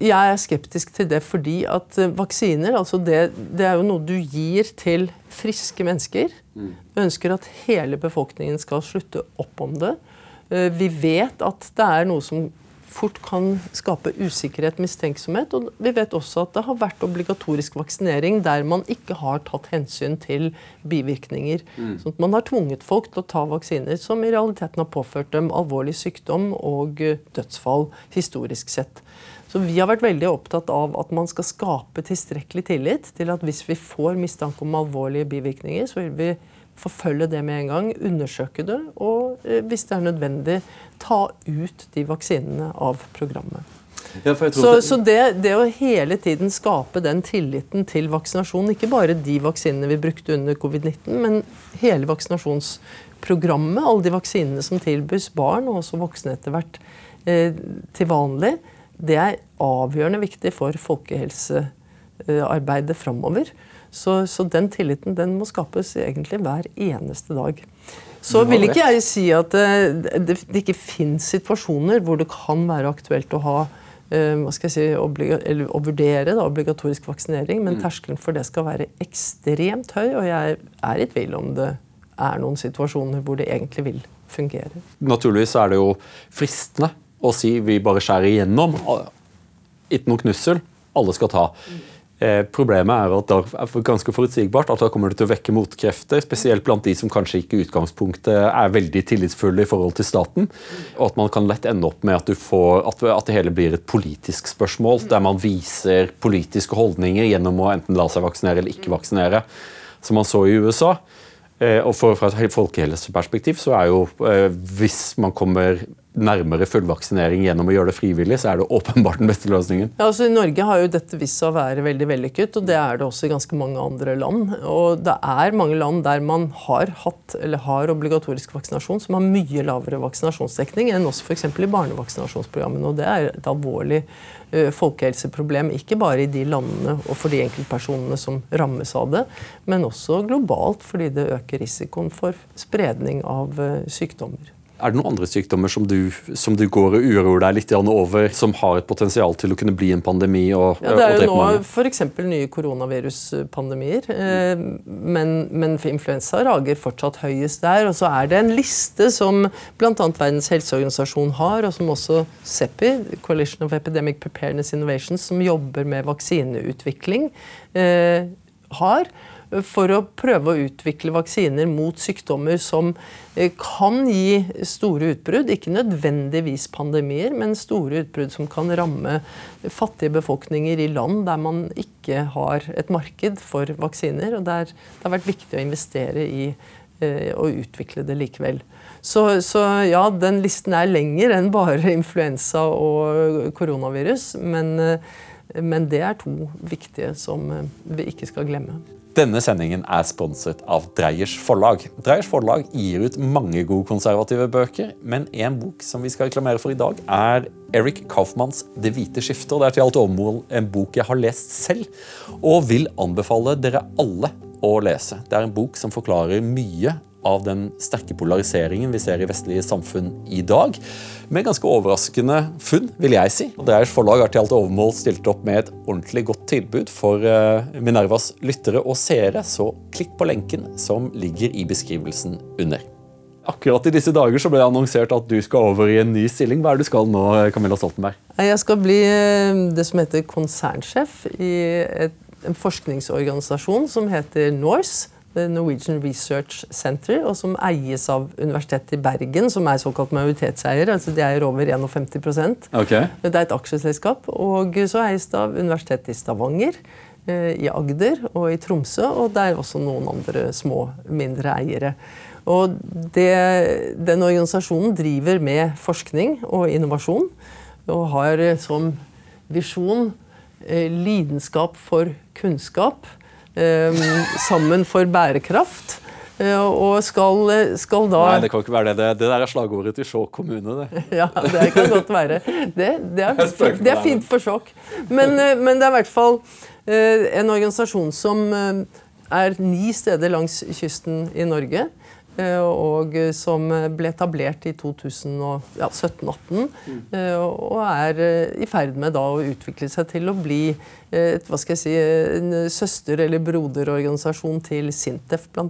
Jeg er skeptisk til det fordi at eh, vaksiner altså det, det er jo noe du gir til friske mennesker. Mm. ønsker at hele befolkningen skal slutte opp om det. Eh, vi vet at det er noe som fort kan skape usikkerhet, mistenksomhet. Og vi vet også at det har vært obligatorisk vaksinering der man ikke har tatt hensyn til bivirkninger. Mm. Sånn at man har tvunget folk til å ta vaksiner som i realiteten har påført dem alvorlig sykdom og eh, dødsfall historisk sett. Så Vi har vært veldig opptatt av at man skal skape tilstrekkelig tillit til at hvis vi får mistanke om alvorlige bivirkninger, så vil vi forfølge det med en gang, undersøke det, og eh, hvis det er nødvendig, ta ut de vaksinene av programmet. Ja, så, så det, det, å hele tiden skape den tilliten til vaksinasjon, ikke bare de vaksinene vi brukte under covid-19, men hele vaksinasjonsprogrammet, alle de vaksinene som tilbys barn, og også voksne etter hvert, eh, til vanlig, det er avgjørende viktig for folkehelsearbeidet framover. Så, så, den tilliten den må skapes egentlig hver eneste dag. Så vil ikke jeg si at eh, det, det, det ikke finnes situasjoner hvor det kan være aktuelt å ha eh, hva skal jeg si, obliga, eller å vurdere da, obligatorisk vaksinering, men mm. terskelen for det skal være ekstremt høy. Og jeg er i tvil om det er noen situasjoner hvor det egentlig vil fungere. Naturligvis er det jo fristende og si vi bare skjærer igjennom. Ikke noe knussel. Alle skal ta. Eh, problemet er at det er ganske forutsigbart at da kommer det til å vekke motkrefter, spesielt blant de som kanskje ikke i utgangspunktet er veldig tillitsfulle i forhold til staten. Og at man kan lett ende opp med at, får, at, at det hele blir et politisk spørsmål, der man viser politiske holdninger gjennom å enten la seg vaksinere eller ikke vaksinere, som man så i USA. Eh, og for, Fra et folkehelseperspektiv så er jo eh, hvis man kommer nærmere fullvaksinering gjennom å gjøre det frivillig, så er det åpenbart den beste løsningen. Ja, altså I Norge har jo dette vist seg å være veldig vellykket, og det er det også i ganske mange andre land. Og det er mange land der man har hatt eller har obligatorisk vaksinasjon som har mye lavere vaksinasjonsdekning enn også f.eks. i barnevaksinasjonsprogrammene. Og det er et alvorlig uh, folkehelseproblem, ikke bare i de landene og for de enkeltpersonene som rammes av det, men også globalt fordi det øker risikoen for spredning av uh, sykdommer. Er det noen andre sykdommer som du, som du går og uroer deg litt over, som har et potensial til å kunne bli en pandemi? Og, ja, det er jo nå f.eks. nye koronaviruspandemier. Eh, men, men influensa rager fortsatt høyest der. Og så er det en liste som bl.a. Verdens helseorganisasjon har, og som også CEPI, Coalition of Epidemic Preparedness Innovations, som jobber med vaksineutvikling, eh, har for å prøve å utvikle vaksiner mot sykdommer som eh, kan gi store utbrudd. Ikke nødvendigvis pandemier, men store utbrudd som kan ramme fattige befolkninger i land der man ikke har et marked for vaksiner. og der det har vært viktig å investere i og å utvikle det likevel. Så, så, ja, den listen er lenger enn bare influensa og koronavirus. Men, eh, men det er to viktige som vi ikke skal glemme. Denne sendingen er sponset av Dreyers forlag. Dreyers forlag gir ut mange gode konservative bøker, men en bok som vi skal reklamere for i dag, er Eric Kaufmanns 'Det hvite skiftet'. Det er til alt overmål en bok jeg har lest selv, og vil anbefale dere alle å lese. Det er en bok som forklarer mye av den sterke polariseringen vi ser i vestlige samfunn i dag. Med ganske overraskende funn, vil jeg si. Dreiers forlag har til alt overmål stilt opp med et ordentlig godt tilbud for eh, Minervas lyttere og seere, så klikk på lenken som ligger i beskrivelsen under. Akkurat i disse dager så ble det annonsert at du skal over i en ny stilling. Hva er det du skal nå, Camilla Stoltenberg? Jeg skal bli eh, det som heter konsernsjef i et, en forskningsorganisasjon som heter NORSE. Norwegian Research Center, og som eies av Universitetet i Bergen, som er såkalt majoritetseier. altså De eier over 51 okay. Det er et aksjeselskap. Og så eies det av Universitetet i Stavanger, eh, i Agder og i Tromsø, og det er også noen andre små, mindre eiere. Og det, Den organisasjonen driver med forskning og innovasjon, og har som visjon eh, lidenskap for kunnskap sammen for bærekraft. Eh, og skal, skal, da Nei, det kan ikke være det. Det, det der er slagordet til Skjåk kommune. det. ja, det kan godt være. Det, det, er, det er, fint for Skjåk. Men, eh, men, det er i hvert fall eh, en organisasjon som er ni steder langs kysten i Norge. Eh, og som ble etablert i 2017-2018. Mm. Eh, og er eh, i ferd med å utvikle seg til å bli et, hva skal jeg si, en søster- eller broderorganisasjon til Sintef, bl.a.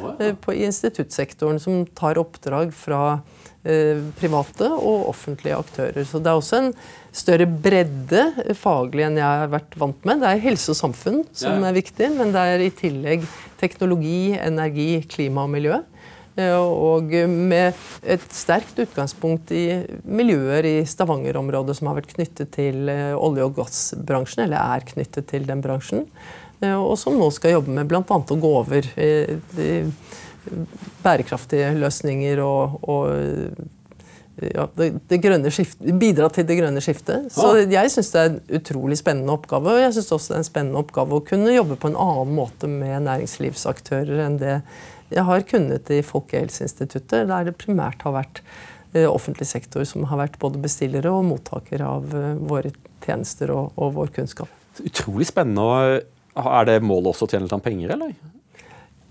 Wow. I instituttsektoren, som tar oppdrag fra private og offentlige aktører. Så det er også en større bredde faglig enn jeg har vært vant med. Det er helse og samfunn som er viktig, men det er i tillegg teknologi, energi, klima og miljø. Eh, og med et sterkt utgangspunkt i miljøer i Stavanger-området som har vært knyttet til eh, olje- og gassbransjen, eller er knyttet til den bransjen. Eh, og som nå skal jobbe med bl.a. å gå over bærekraftige løsninger og, og ja, det, det skiftet, bidra til det grønne skiftet. Så jeg syns det er en utrolig spennende oppgave. Og jeg syns også det er en spennende oppgave å kunne jobbe på en annen måte med næringslivsaktører enn det jeg har kunnet i Folkehelseinstituttet, der det primært har vært eh, offentlig sektor som har vært både bestillere og mottakere av eh, våre tjenester og, og vår kunnskap. Utrolig spennende. Er det målet også å tjene litt penger, eller?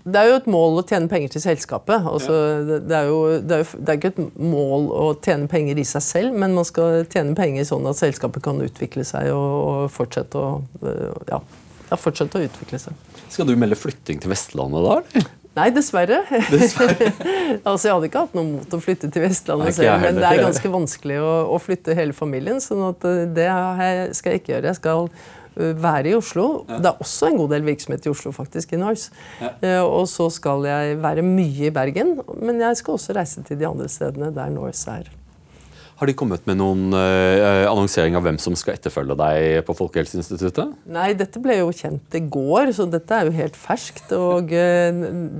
Det er jo et mål å tjene penger til selskapet. Altså, ja. det, er jo, det, er jo, det, er ikke et mål å tjene penger i seg selv, men man skal tjene penger sånn at selskapet kan utvikle seg og, og fortsette, å, ja, fortsette, å, utvikle seg. Skal du melde flytting til Vestlandet da? eller? Nei, dessverre. dessverre. altså, Jeg hadde ikke hatt noe mot å flytte til Vestlandet selv, men det er ganske vanskelig å, å flytte hele familien. sånn at eh, det skal jeg ikke gjøre. Jeg skal eh, være i Oslo. Ja. Det er også en god del virksomhet i Oslo, faktisk, i Noise. Ja. Uh, og så skal jeg være mye i Bergen, men jeg skal også reise til de andre stedene der Norse er. Har de kommet med noen eh, annonsering av hvem som skal etterfølge deg på Folkehelseinstituttet? Nei, dette ble jo kjent i går, så dette er jo helt ferskt. Og eh,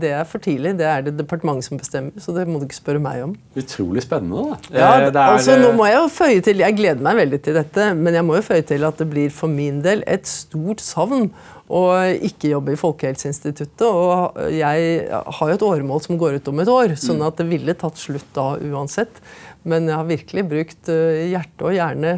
det er for tidlig. Det er det departementet som bestemmer, så det må du ikke spørre meg om. Utrolig spennende, da. Ja, eh, er, altså, nå må jeg jo føye til, Jeg gleder meg veldig til dette, men jeg må jo føye til at det blir for min del et stort savn og ikke jobbe i Folkehelseinstituttet. Og jeg har jo et åremål som går ut om et år, sånn mm. at det ville tatt slutt da uansett. Men jeg har virkelig brukt eh, hjerte og hjerne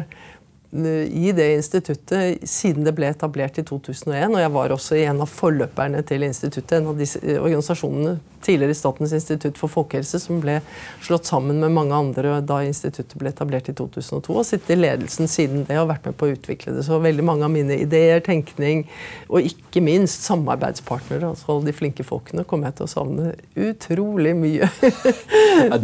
i det instituttet siden det ble etablert i 2001. Og jeg var også en av forløperne til instituttet, en av disse eh, organisasjonene tidligere Statens institutt for folkehelse, som ble slått sammen med mange andre da instituttet ble etablert i 2002. Og sittet i ledelsen siden det og vært med på å utvikle det. Så veldig mange av mine ideer, tenkning og ikke minst samarbeidspartnere, altså alle de flinke folkene, kommer jeg til å savne utrolig mye.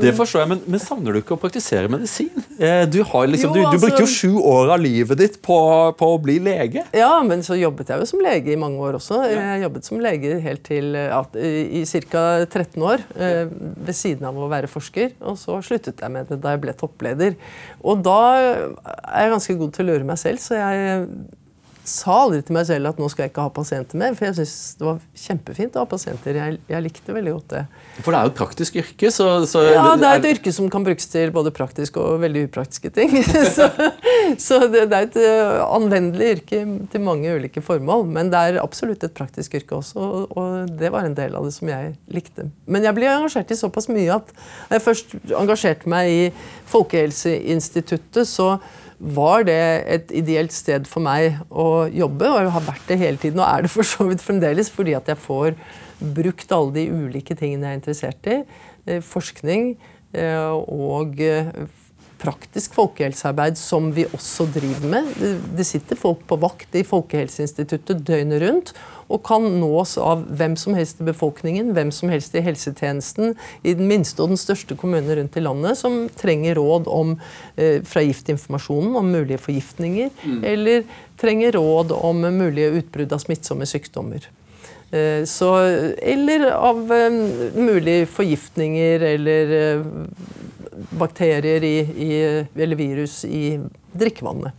det forstår jeg, men, men, savner du ikke å praktisere medisin? Eh, du, har liksom, du, du brukte jo altså- sju år av livet ditt på, på, å bli lege? Ja, men så jobbet jeg jo som lege i mange år også. Jeg jobbet som lege helt til ja, i ca. 13 år eh, ved siden av å være forsker. Og så sluttet jeg med det da jeg ble toppleder. Og da er jeg ganske god til å lure meg selv, så jeg sa aldri til meg selv at nå skal jeg ikke ha pasienter mer. For jeg syns det var kjempefint å ha pasienter. Jeg, jeg, likte veldig godt det. For det er jo et praktisk yrke? Så, så ja, det er et yrke som kan brukes til både praktiske og veldig upraktiske ting. så, så det, det, er et uh, anvendelig yrke til mange ulike formål. Men det er absolutt et praktisk yrke også, og, og det var en del av det som jeg likte. Men jeg ble engasjert i såpass mye at da jeg først engasjerte meg i Folkehelseinstituttet, så var det et ideelt sted for meg å jobbe, og har vært det hele tiden. Og er det for så vidt fremdeles, fordi at jeg får brukt alle de ulike tingene jeg er interessert i. Eh, forskning eh, og eh, praktisk folkehelsearbeid som vi også driver med. Det sitter folk på vakt i Folkehelseinstituttet døgnet rundt og kan nås av hvem som helst i befolkningen, hvem som helst i helsetjenesten, i den minste og den største kommunen rundt i landet, som trenger råd om, eh, fra giftinformasjonen om mulige forgiftninger, mm. eller trenger råd om mulige utbrudd av smittsomme sykdommer. Eh, så, eller av eh, mulige forgiftninger eller eh, bakterier i, i, eller virus i drikkevannet.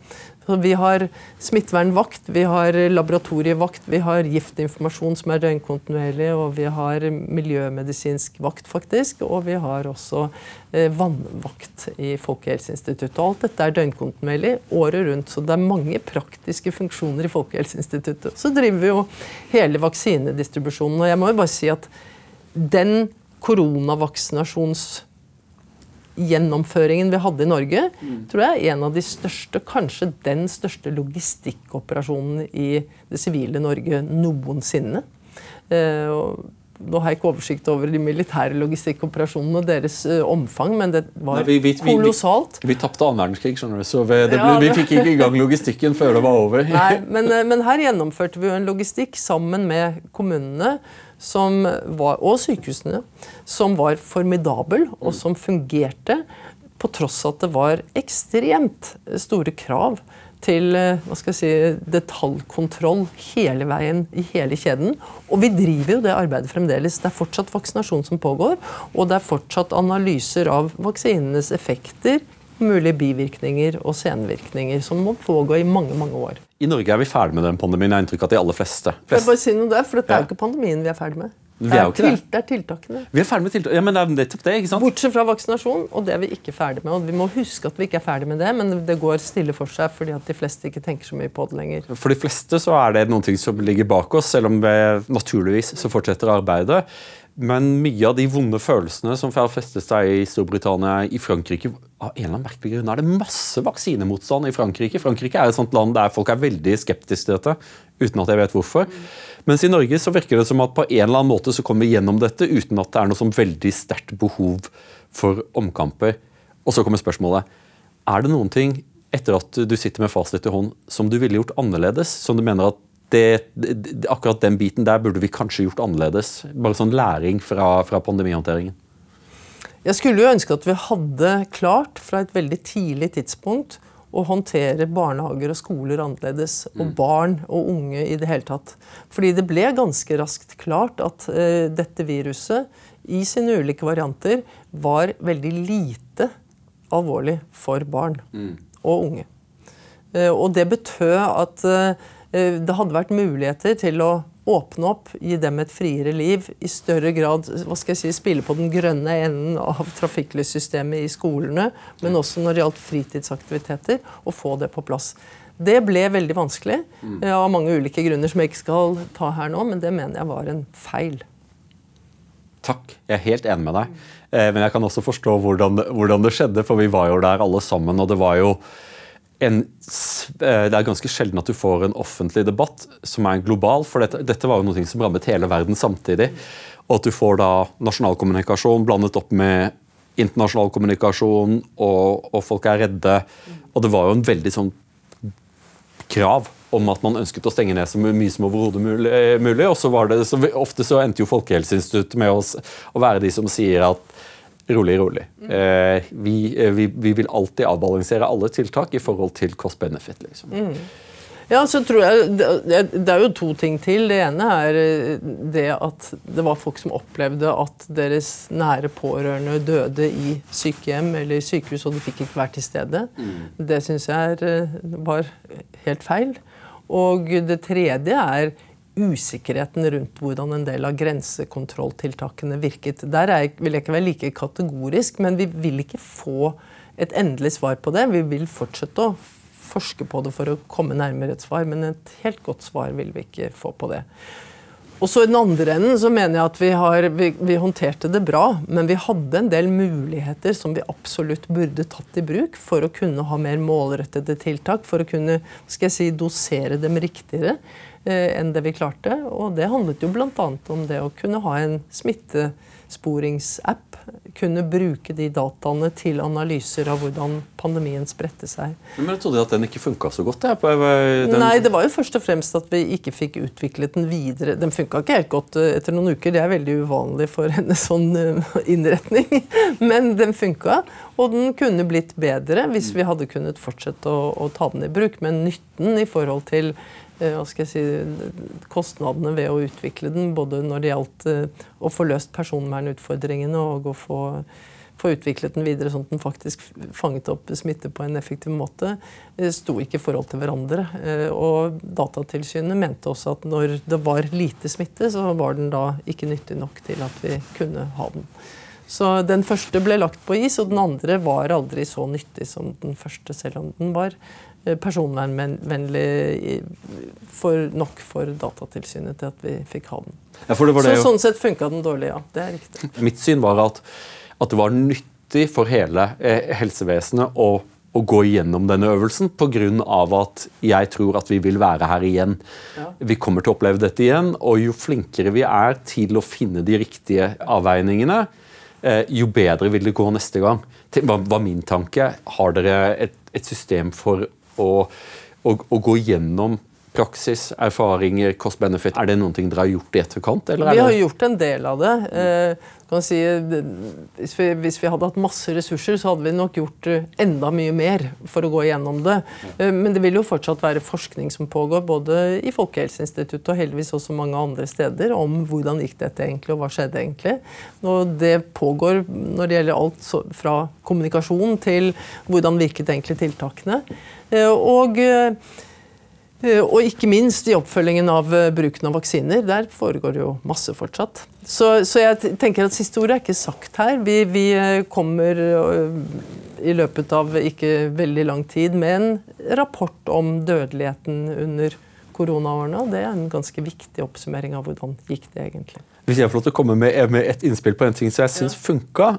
Vi har smittevernvakt, vi har laboratorievakt, vi har giftinformasjon som er døgnkontinuerlig, og vi har miljømedisinsk vakt, faktisk. Og vi har også eh, vannvakt i Folkehelseinstituttet. Alt dette er døgnkontinuerlig året rundt, så det er mange praktiske funksjoner i Folkehelseinstituttet. Så driver vi jo hele vaksinedistribusjonen, og jeg må jo bare si at den koronavaksinasjons gjennomføringen vi hadde i Norge, mm. tror jeg er en av de største, kanskje den største logistikkoperasjonen i det sivile Norge noensinne. Eh, nå har jeg ikke oversikt over de militære logistikkoperasjonene og deres uh, omfang, men det var Nei, vi, vi, kolossalt. Vi, vi, vi tapte annen verdenskrig, skjønner du, så det, ja, det... vi fikk ikke i gang logistikken før det var over. Nei, men, uh, men her gjennomførte vi jo en logistikk sammen med kommunene var, og sykehusene, som var formidabel, og som fungerte på tross av at det var ekstremt store krav til eh, hva skal jeg si, detaljkontroll hele veien i hele kjeden. Og vi driver jo det arbeidet fremdeles. Det er fortsatt vaksinasjon som pågår. Og det er fortsatt analyser av vaksinenes effekter, mulige bivirkninger og senvirkninger, som må pågå i mange mange år. I Norge er vi ferdig med den pandemien. Jeg har inntrykk av at de aller fleste. Flest. Jeg bare si noe der, for Dette er jo ikke pandemien vi er ferdig med. Det er, til, det er tiltakene. Vi er ferdig med tiltak. Ja, men det er nettopp det, ikke sant? Bortsett fra vaksinasjon, og det er vi ikke ferdig med. Og Vi må huske at vi ikke er ferdig med det, men det går stille for seg fordi at de fleste ikke tenker så mye på det lenger. For de fleste så er det noen ting som ligger bak oss, selv om vi naturligvis så fortsetter arbeidet. Men mye av de vonde følelsene som har festet seg i Storbritannia, i Frankrike av en eller annen merkelig grunn er det masse vaksinemotstand i Frankrike. Frankrike er et sånt land der folk er veldig skeptiske til dette, uten at jeg vet hvorfor. Mens i Norge så virker det som at på en eller annen måte så kommer vi gjennom dette uten at det er noe sånn veldig sterkt behov for omkamper. Og så kommer spørsmålet er det noen ting etter at du sitter med fasit i hånd, som du ville gjort annerledes? Som du mener at det, det, akkurat den biten der burde vi kanskje gjort annerledes. Bare sånn læring fra, fra pandemihåndteringen. Jeg skulle jo ønske at vi hadde klart fra et veldig tidlig tidspunkt å håndtere barnehager og skoler annerledes, og mm. barn og unge i det hele tatt. Fordi det ble ganske raskt klart at uh, dette viruset i sine ulike varianter var veldig lite alvorlig for barn mm. og unge. Uh, og det betød at uh, det hadde vært muligheter til å åpne opp, gi dem et friere liv, i større grad hva skal jeg si, spille på den grønne enden av trafikklyssystemet i skolene, men også når det gjaldt fritidsaktiviteter, og få det på plass. Det ble veldig vanskelig mm. av mange ulike grunner som jeg ikke skal ta her nå, men det mener jeg var en feil. Takk, jeg er helt enig med deg. Eh, men jeg kan også forstå hvordan, hvordan det skjedde, for vi var jo der alle sammen. og det var jo en, eh, det er ganske sjelden at du får en offentlig debatt som er global. For dette, dette var jo noe som rammet hele verden samtidig. Og at du får da nasjonal kommunikasjon blandet opp med internasjonal kommunikasjon, og, og folk er redde. Og det var jo en veldig sånn krav om at man ønsket å stenge ned så mye som overhodet mulig. Og så var det, så ofte så endte jo Folkehelseinstituttet med oss å være de som sier at Rolig, rolig. Eh, vi, eh, vi, vi, vil alltid avbalansere alle tiltak i forhold til cost-benefit. liksom. Mm. Ja, så tror jeg, det, er jo to ting til. Det ene er eh, det at det var folk som opplevde at deres nære pårørende døde i sykehjem eller sykehus, og de fikk ikke være til stede. Mm. Det syns jeg er, var helt feil. Og det tredje er usikkerheten rundt hvordan en del av grensekontrolltiltakene virket. Der jeg, vil jeg ikke være like kategorisk, men vi vil ikke få et endelig svar på det. Vi vil fortsette å forske på det for å komme nærmere et svar, men et helt godt svar vil vi ikke få på det. Og så I den andre enden så mener jeg at vi, har, vi, vi, håndterte det bra, men vi hadde en del muligheter som vi absolutt burde tatt i bruk for å kunne ha mer målrettede tiltak, for å kunne skal jeg si, dosere dem riktigere. Eh, enn det vi klarte. Og det handlet jo bl.a. om det å kunne ha en smittesporingsapp. Kunne bruke de dataene til analyser av hvordan pandemien spredte seg. Men jeg trodde at den ikke funka så godt? Den... Nei, det var jo først og fremst at vi ikke fikk utviklet den videre. Den funka ikke helt godt eh, etter noen uker, det er veldig uvanlig for en sånn eh, innretning. Men den funka, og den kunne blitt bedre hvis vi hadde kunnet fortsette å, å ta den i bruk. Men nytten i forhold til hva skal jeg si, kostnadene ved å utvikle den, både når det gjaldt eh, å få løst personvernutfordringene og å få, få utviklet den videre sånn at den faktisk fanget opp smitte på en effektiv måte, eh, sto ikke i forhold til hverandre. Og Datatilsynet mente også at når det var lite smitte, så var den da ikke nyttig nok til at vi kunne ha den. Så Den første ble lagt på is, og den andre var aldri så nyttig som den første, selv om den var Eh, personvernvennlig for, nok for Datatilsynet til at vi fikk ha den. Ja, det det så, sånn sett funka den dårlig, ja. Det er riktig. Mitt syn var at, at det var nyttig for hele eh, helsevesenet å, å, gå gjennom denne øvelsen pga. at jeg tror at vi vil være her igjen. Ja. Vi kommer til å oppleve dette igjen, og jo flinkere vi er til å finne de riktige avveiningene, eh, jo bedre vil det gå neste gang. Hva var, min tanke. Har dere et, et system for å, å, å gå gjennom praksis, erfaringer, cost-benefit. Er det noen ting dere har gjort i etterkant? vi har gjort en del av det. Eh, si, hvis, vi, hvis, vi, hadde hatt masse ressurser, så hadde vi nok gjort eh, enda mye mer for å gå gjennom det. Eh, men det vil jo fortsatt være forskning som pågår, både i Folkehelseinstituttet og heldigvis også mange andre steder, om hvordan gikk dette egentlig, og hva skjedde egentlig. Og det pågår når det gjelder alt fra kommunikasjon til hvordan virket egentlig tiltakene. Eh, og og ikke minst i oppfølgingen av eh, bruken av vaksiner. Der foregår jo masse fortsatt. Så, så jeg tenker at siste ordet er ikke sagt her. Vi, vi, eh, kommer i løpet av ikke veldig lang tid med en rapport om dødeligheten under koronaårene. og Det er en ganske viktig oppsummering av hvordan gikk det egentlig. Hvis jeg får lov til å komme med, et innspill på en ting som jeg syns funka,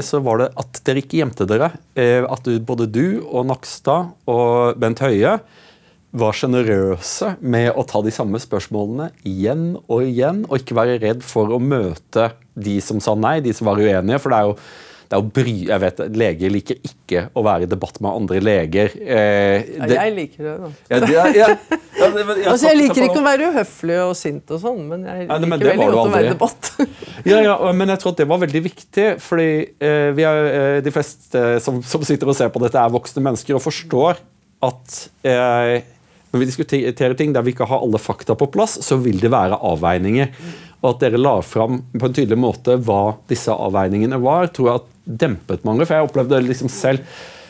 så var det at dere ikke gjemte dere. At både du og Nakstad og Bent Høie var sjenerøse med å ta de samme spørsmålene igjen og igjen, og ikke være redd for å møte de som sa nei, de som var uenige. For det er jo det er å bry, jeg vet, Leger liker ikke å være i debatt med andre leger. Eh, Ja, det- jeg liker det. da. ja, det ja, det- men jeg Altså, jeg liker ikke å være uhøflig og sint, og sånn, men jeg liker men veldig godt å være i debatt. Ja, ja, men jeg tror at det var veldig viktig, fordi eh, vi er, eh, de fleste som, som sitter og ser på dette, er voksne mennesker og forstår at eh, når vi diskuterer ting der vi ikke har alle fakta på plass, så vil det være avveininger. Og at dere la fram på en tydelig måte hva disse avveiningene var, tror jeg at dempet mange. For jeg opplevde det liksom selv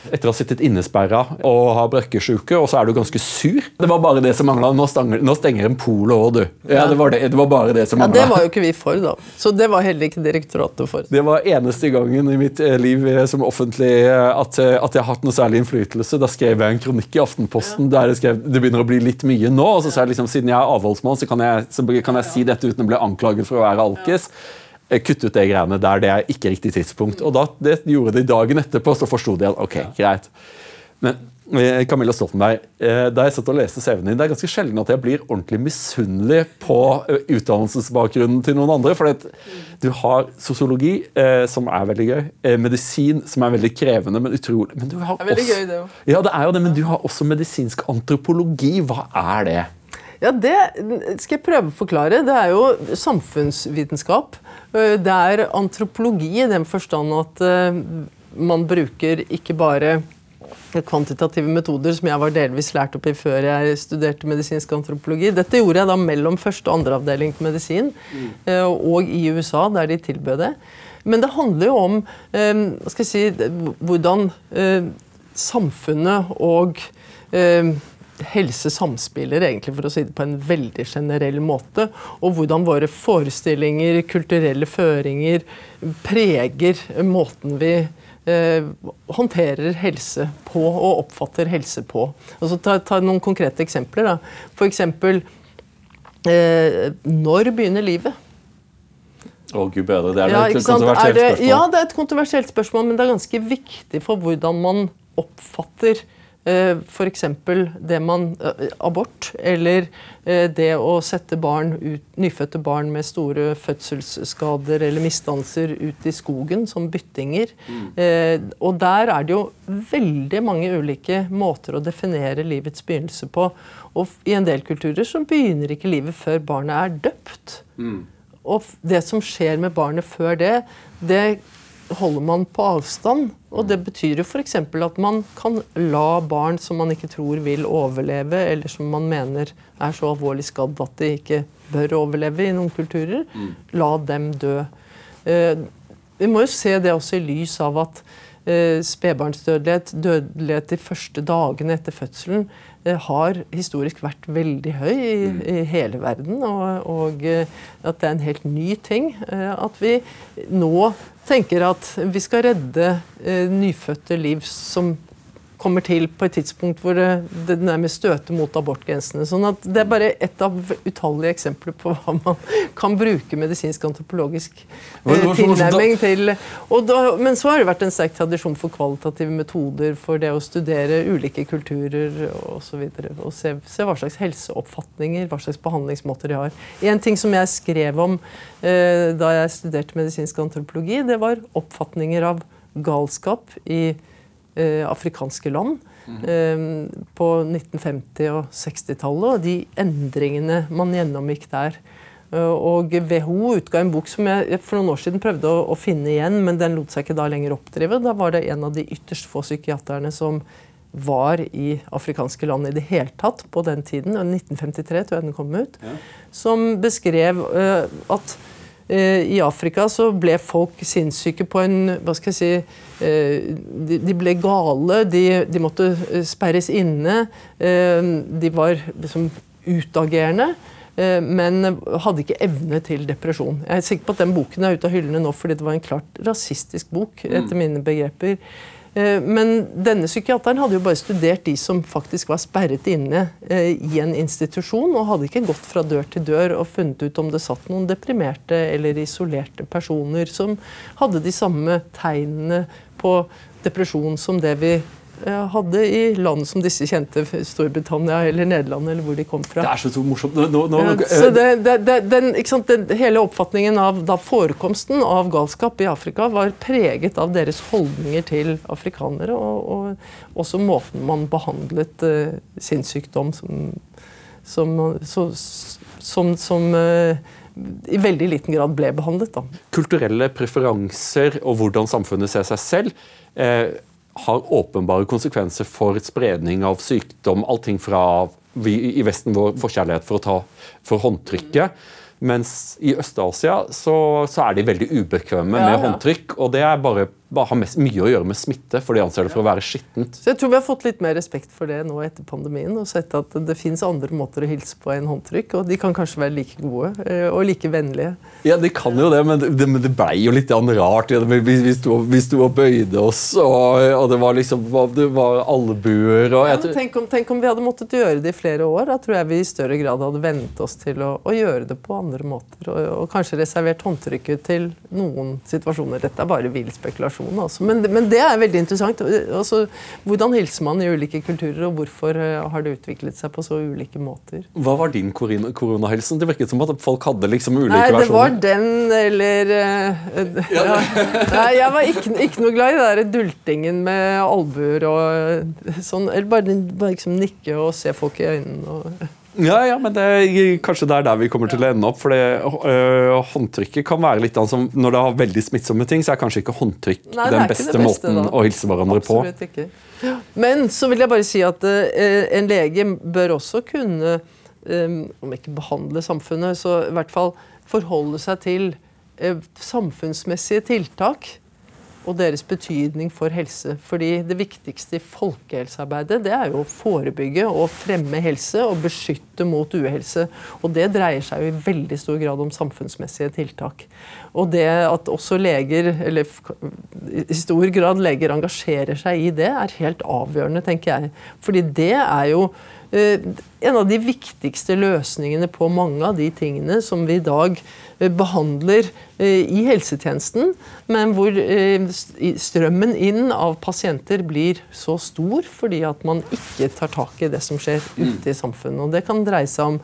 etter å ha sittet innesperra og ha brøkkesjuke, og så er du ganske sur. Det var bare det som mangla. Nå, nå stenger en polo òg, du. Ja, det var, det, det var bare det som Ja. Det var jo ikke vi for, da. Så det var heller ikke direktoratet for. Det var eneste gangen i mitt eh, liv eh, som offentlig eh, at, at jeg har hatt noe særlig innflytelse. Da skrev jeg en kronikk i Aftenposten der jeg skrev det begynner å bli litt mye nå. og så sa jeg liksom, Siden jeg er avholdsmann, så kan jeg, så kan jeg si dette uten å bli anklaget for å være alkis. Eh, Kutt ut det greiene der. Det er ikke riktig tidspunkt. Og da det gjorde de dagen etterpå, så forsto de at ok, greit. Men eh, Camilla Stoltenberg, eh, da jeg satt og leste CV-en din, det er ganske sjelden at jeg blir ordentlig misunnelig på utdannelsesbakgrunnen til noen andre. For du har sosiologi, som er veldig gøy, medisin, som er veldig krevende, men utrolig men du har Det veldig også, gøy, det. Ja, det er jo det, men du har også medisinsk antropologi. Hva er det? Ja, Det skal jeg prøve å forklare. Det er jo samfunnsvitenskap. Eh, Det er antropologi i den forstand at eh, man bruker ikke bare kvantitative metoder, som jeg var delvis lært opp i før jeg studerte medisinsk antropologi. Dette gjorde jeg da mellom første og andre avdeling på medisin, eh, og i USA, der de tilbød det. Men det handler jo om skal jeg si, hvordan samfunnet og helse samspiller, egentlig, for å si det på en veldig generell måte. Og hvordan våre forestillinger, kulturelle føringer, preger måten vi eh, håndterer helse på og oppfatter helse på. Altså, ta, ta noen konkrete eksempler. Da. For eksempel eh, Når begynner livet? Å, gud bedre, det er Ja, et kontroversielt Er det, spørsmål. Ja, det er et kontroversielt spørsmål, men det er ganske viktig for hvordan man oppfatter eh, f.eks. det man eh, Abort, eller eh, det å sette barn ut, nyfødte barn med store fødselsskader eller misdannelser ut i skogen som byttinger. Mm. og der er det jo veldig mange ulike måter å definere livets begynnelse på. Og i en del kulturer så begynner ikke livet før barnet er døpt. Og det som skjer med barnet før det, det holder man på avstand. Og det betyr jo f.eks. at man kan la barn som man ikke tror vil overleve, eller som man mener er så alvorlig skadd at de ikke bør overleve i noen kulturer, la dem dø. Eh, vi må jo se det også i lys av at eh, spedbarnsdødelighet, dødelighet de første dagene etter fødselen, har historisk vært veldig høy i, i hele verden. Og, og eh, at det er en helt ny ting. eh, At vi nå tenker at vi skal redde eh, nyfødte liv som kommer til på et tidspunkt hvor det, det nærmest støter mot abortgrensene. Sånn at Det er bare ett av utallige eksempler på hva man kan bruke medisinsk-antropologisk eh, tilnærming til. Og da, men så har det vært en sterk tradisjon for kvalitative metoder for det å studere ulike kulturer osv. Og, så og se, se hva slags helseoppfatninger, hva slags behandlingsmåter de har. En ting som jeg skrev om eh, da jeg studerte medisinsk antropologi, det var oppfatninger av galskap i eh, afrikanske land eh, på 1950- og 60-tallet, og de endringene man gjennomgikk der. Eh, Og WHO utga en bok som jeg for noen år siden prøvde å, å finne igjen, men den lot seg ikke da lenger oppdrive. Da var det en av de ytterst få psykiaterne som var i afrikanske land i det hele tatt på den tiden, 1953 tror jeg den kom ut, som beskrev uh, at eh, i Afrika så ble folk sinnssyke på en Hva skal jeg si eh, de, ble gale, de, de måtte eh, sperres inne. eh, de var liksom utagerende. eh, Men hadde ikke evne til depresjon. Jeg er sikker på at den boken er ute av hyllene nå fordi det var en klart rasistisk bok. etter mine begreper. Eh, Men denne psykiateren hadde jo bare studert de som faktisk var sperret inne eh, i en institusjon, og hadde ikke gått fra dør til dør og funnet ut om det satt noen deprimerte eller isolerte personer som hadde de samme tegnene på depresjon som det vi hadde i land som disse kjente, Storbritannia eller Nederland, eller hvor de kom fra. Det er så, så morsomt. Nå, nå, så det, det, den, den, hele oppfatningen av da forekomsten av galskap i Afrika var preget av deres holdninger til afrikanere, og, og også måten man behandlet uh, sinnssykdom som, som, så, som, som uh, i veldig liten grad ble behandlet. Da. Kulturelle preferanser og hvordan samfunnet ser seg selv eh, har åpenbare konsekvenser for spredning av sykdom. Allting fra vi i Vesten vår forkjærlighet for å ta for håndtrykket. Mens i Øst-Asia så, så, er de veldig ubekvemme ja, med ja. håndtrykk. Og det er bare bare har mest, mye å gjøre med smitte, for de anser det for å være skittent. Så jeg tror vi har fått litt mer respekt for det nå etter pandemien, og sett at det fins andre måter å hilse på enn håndtrykk, og de kan kanskje være like gode eh, og like vennlige. Ja, de kan jo det, men det, det ble jo litt rart. Vi, vi, sto, vi sto og bøyde oss, og, og, det var liksom det var albuer og ja, tenk, om, tenk, om, vi hadde måttet gjøre det i flere år. Da tror jeg vi i større grad hadde vent oss til å, å gjøre det på andre måter, og, og kanskje reservert håndtrykket til noen situasjoner. Dette er bare vill spekulasjon kommunikasjon. Altså. Men, men, det er veldig interessant. Altså, hvordan hilser man i ulike kulturer, og hvorfor eh, har det utviklet seg på så ulike måter? Hva var din koronahilsen? Det virket som at folk hadde liksom ulike Nei, versjoner. Det var den, eller uh, ja. Nei, jeg var ikke, ikke, noe glad i den der dultingen med albuer og sånn. Eller bare, bare liksom nikke og se folk i øynene. og... Ja, ja, men det er kanskje det er der vi kommer til å ende opp. for øh, Håndtrykket kan være litt sånn Når det har veldig smittsomme ting, så er kanskje ikke håndtrykk Nei, den beste, beste, måten da. å hilse hverandre Absolutt på. Ikke. Men så vil jeg bare si at øh, en lege bør også kunne, øh, om ikke behandle samfunnet, så i hvert fall forholde seg til øh, samfunnsmessige tiltak og deres betydning for helse. Fordi det viktigste i folkehelsearbeidet det er jo å forebygge og fremme helse og beskytte mot uhelse. Og det dreier seg jo i veldig stor grad om samfunnsmessige tiltak. Og det at også leger, eller i stor grad leger engasjerer seg i det, er helt avgjørende, tenker jeg. Fordi det er jo en av de viktigste løsningene på mange av de tingene som vi i dag eh, behandler eh, i helsetjenesten, men hvor strømmen inn av pasienter blir så stor fordi at man ikke tar tak i det som skjer ute i samfunnet. Og det kan dreie seg om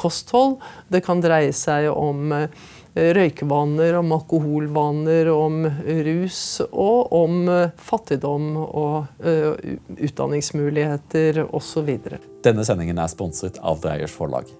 kosthold, det kan dreie seg om røykevaner, om alkoholvaner, om rus og om fattigdom og utdanningsmuligheter osv. Denne sendingen er sponset av Dreyers forlag.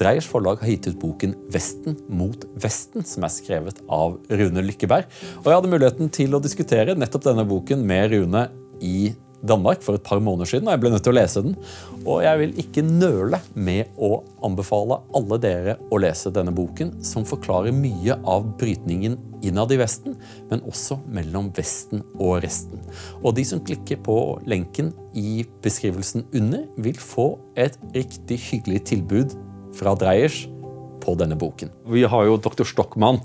Dreyers forlag har gitt ut boken 'Vesten mot Vesten', som er skrevet av Rune Lykkeberg. Og jeg hadde muligheten til å diskutere nettopp denne boken med Rune i Danmark for et par måneder siden, og jeg ble nødt til å lese den. Og jeg vil ikke nøle med å anbefale alle dere å lese denne boken, som forklarer mye av brytningen innad i Vesten, men også mellom Vesten og resten. Og de som klikker på lenken i beskrivelsen under, vil få et riktig hyggelig tilbud fra Dreyers på denne boken. Vi har jo dr. Stockmann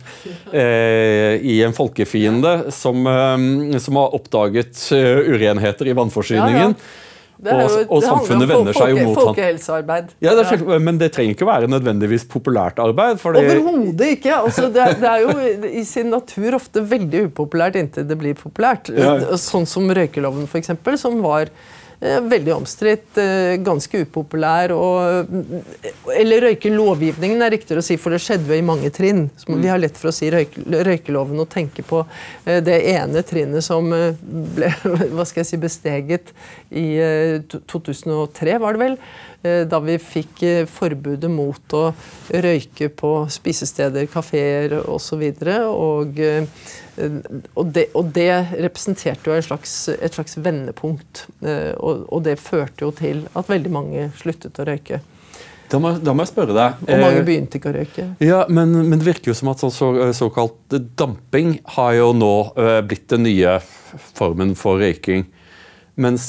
eh, i En folkefiende, som, eh, som har oppdaget uh, urenheter i vannforsyningen. Ja, ja. Jo, og, og samfunnet vender seg jo mot Folkehelsearbeid. Ja, det er, men det trenger ikke være nødvendigvis populært arbeid. Fordi... Overhodet ikke. Altså, det, det, er jo i sin natur ofte veldig upopulært inntil det blir populært. Ja. Sånn som røykeloven, f.eks., som var Eh, veldig omstridt, eh, ganske upopulær. Og, eller røykelovgivningen er riktigere å si, for det skjedde jo i mange trinn. Vi har lett for å si røyke, røykeloven og tenke på eh, det ene trinnet som ble hva skal jeg si, besteget i 2003, var det vel. Da vi fikk forbudet mot å røyke på spisesteder, kafeer osv. Og, Eh, og det, og det, representerte jo slags, et slags vendepunkt. Eh, og, og, det førte jo til at veldig mange sluttet å røyke. Da må, da må jeg spørre deg. Og mange eh, begynte ikke å røyke. Ja, Men, men det virker jo som at så, så, såkalt damping har jo nå blitt den nye formen for røyking. Mens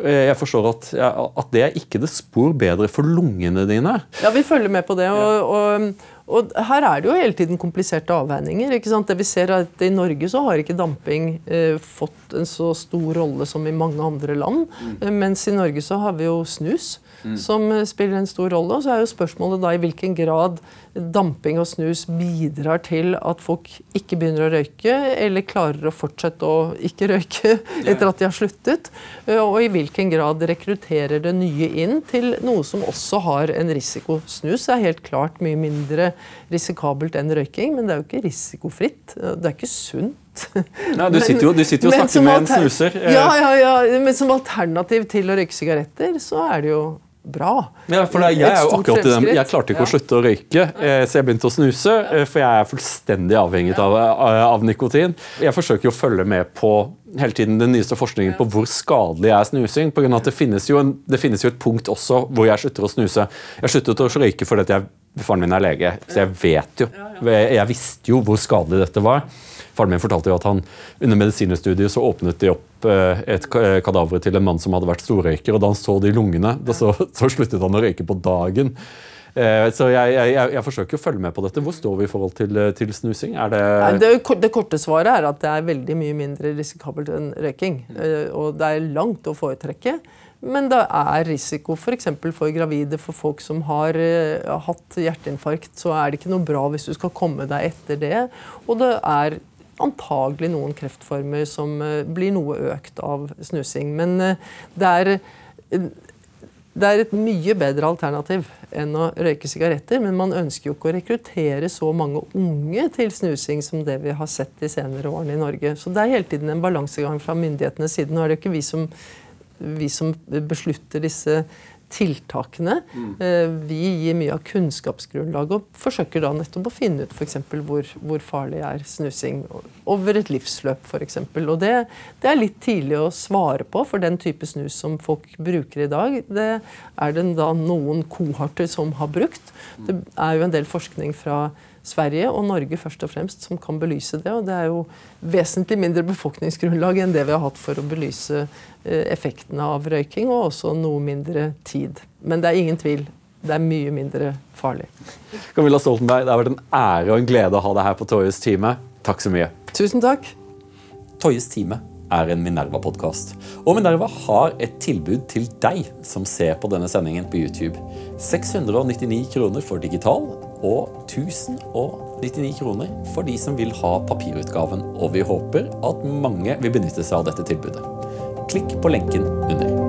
jeg forstår at, at det er ikke det spor bedre for lungene dine. Ja, vi følger med på det. og, og Og her er det jo hele tiden kompliserte avveininger. ikke sant? Det vi ser er at I Norge så har ikke damping eh, fått en så stor rolle som i mange andre land. Mm. Eh, mens i Norge så har vi jo snus, mm. som eh, spiller en stor rolle. Og så er jo spørsmålet da i hvilken grad damping og snus bidrar til at folk ikke begynner å røyke, eller klarer å fortsette å ikke røyke etter at de har sluttet. Eh, og i hvilken grad rekrutterer det nye inn til noe som også har en risiko. Snus er helt klart mye mindre risikabelt enn røyking, men det er jo ikke risikofritt. Det er ikke sunt. Nei, du sitter jo, du sitter jo og snakker med en snuser. Ja, ja, ja, men som alternativ til å røyke sigaretter, så er det jo bra. Ja, for jeg, er jo akkurat i den, jeg klarte ikke ja. å slutte å røyke, eh, så jeg begynte å snuse. Eh, for jeg er fullstendig avhengig av, eh, av, nikotin. Jeg forsøker å følge med på hele tiden den nyeste forskningen på hvor skadelig er snusing. På grunn av at det finnes, en, det finnes, jo et punkt også hvor jeg slutter å snuse. Jeg sluttet å røyke fordi jeg, faren min er lege, så jeg vet jo. Jeg visste jo hvor skadelig dette var. Faren min fortalte jo at han under medisinstudiet så åpnet de opp eh, et kadaver til en mann som hadde vært storrøyker, og da han så de lungene, så, så sluttet han å røyke på dagen. Eh, så jeg, jeg, jeg, forsøker å følge med på dette. Hvor står vi i forhold til, eh, til snusing? Det, det, det, korte svaret er at det er veldig mye mindre risikabelt enn røyking. Og det er langt å foretrekke. Men det er risiko f.eks. For, for gravide, for folk som har uh, hatt hjerteinfarkt. Så er det ikke noe bra hvis du skal komme deg etter det. Og det er antagelig noen kreftformer som eh, blir noe økt av snusing. Men eh, det er, det er et mye bedre alternativ enn å røyke sigaretter. Men man ønsker jo ikke å rekruttere så mange unge til snusing som det vi har sett de senere årene i Norge. Så det er hele tiden en balansegang fra myndighetenes side. Nå er det ikke vi som, vi som beslutter disse tiltakene. Mm. Vi gir mye av kunnskapsgrunnlaget og forsøker da nettopp å finne ut f.eks. Hvor, hvor farlig er snusing over et livsløp f.eks. Og det, det, er litt tidlig å svare på, for den type snus som folk bruker i dag, det er det da noen kohorter som har brukt. Det er jo en del forskning fra Sverige og Norge først og fremst som kan belyse det. Og det er jo vesentlig mindre befolkningsgrunnlag enn det vi har hatt for å belyse eh, effektene av røyking, og også noe mindre tid. Men det er ingen tvil. Det er mye mindre farlig. Camilla Stoltenberg, det har vært en ære og en glede å ha deg her på Toyes time. Takk så mye. Tusen takk. Toyes time er en Minerva-podkast. Og Minerva har et tilbud til deg som ser på denne sendingen på YouTube. 699 kroner for digital og 1099 kroner for de som vil ha papirutgaven. Og vi håper at mange vil benytte seg av dette tilbudet. Klikk på lenken under.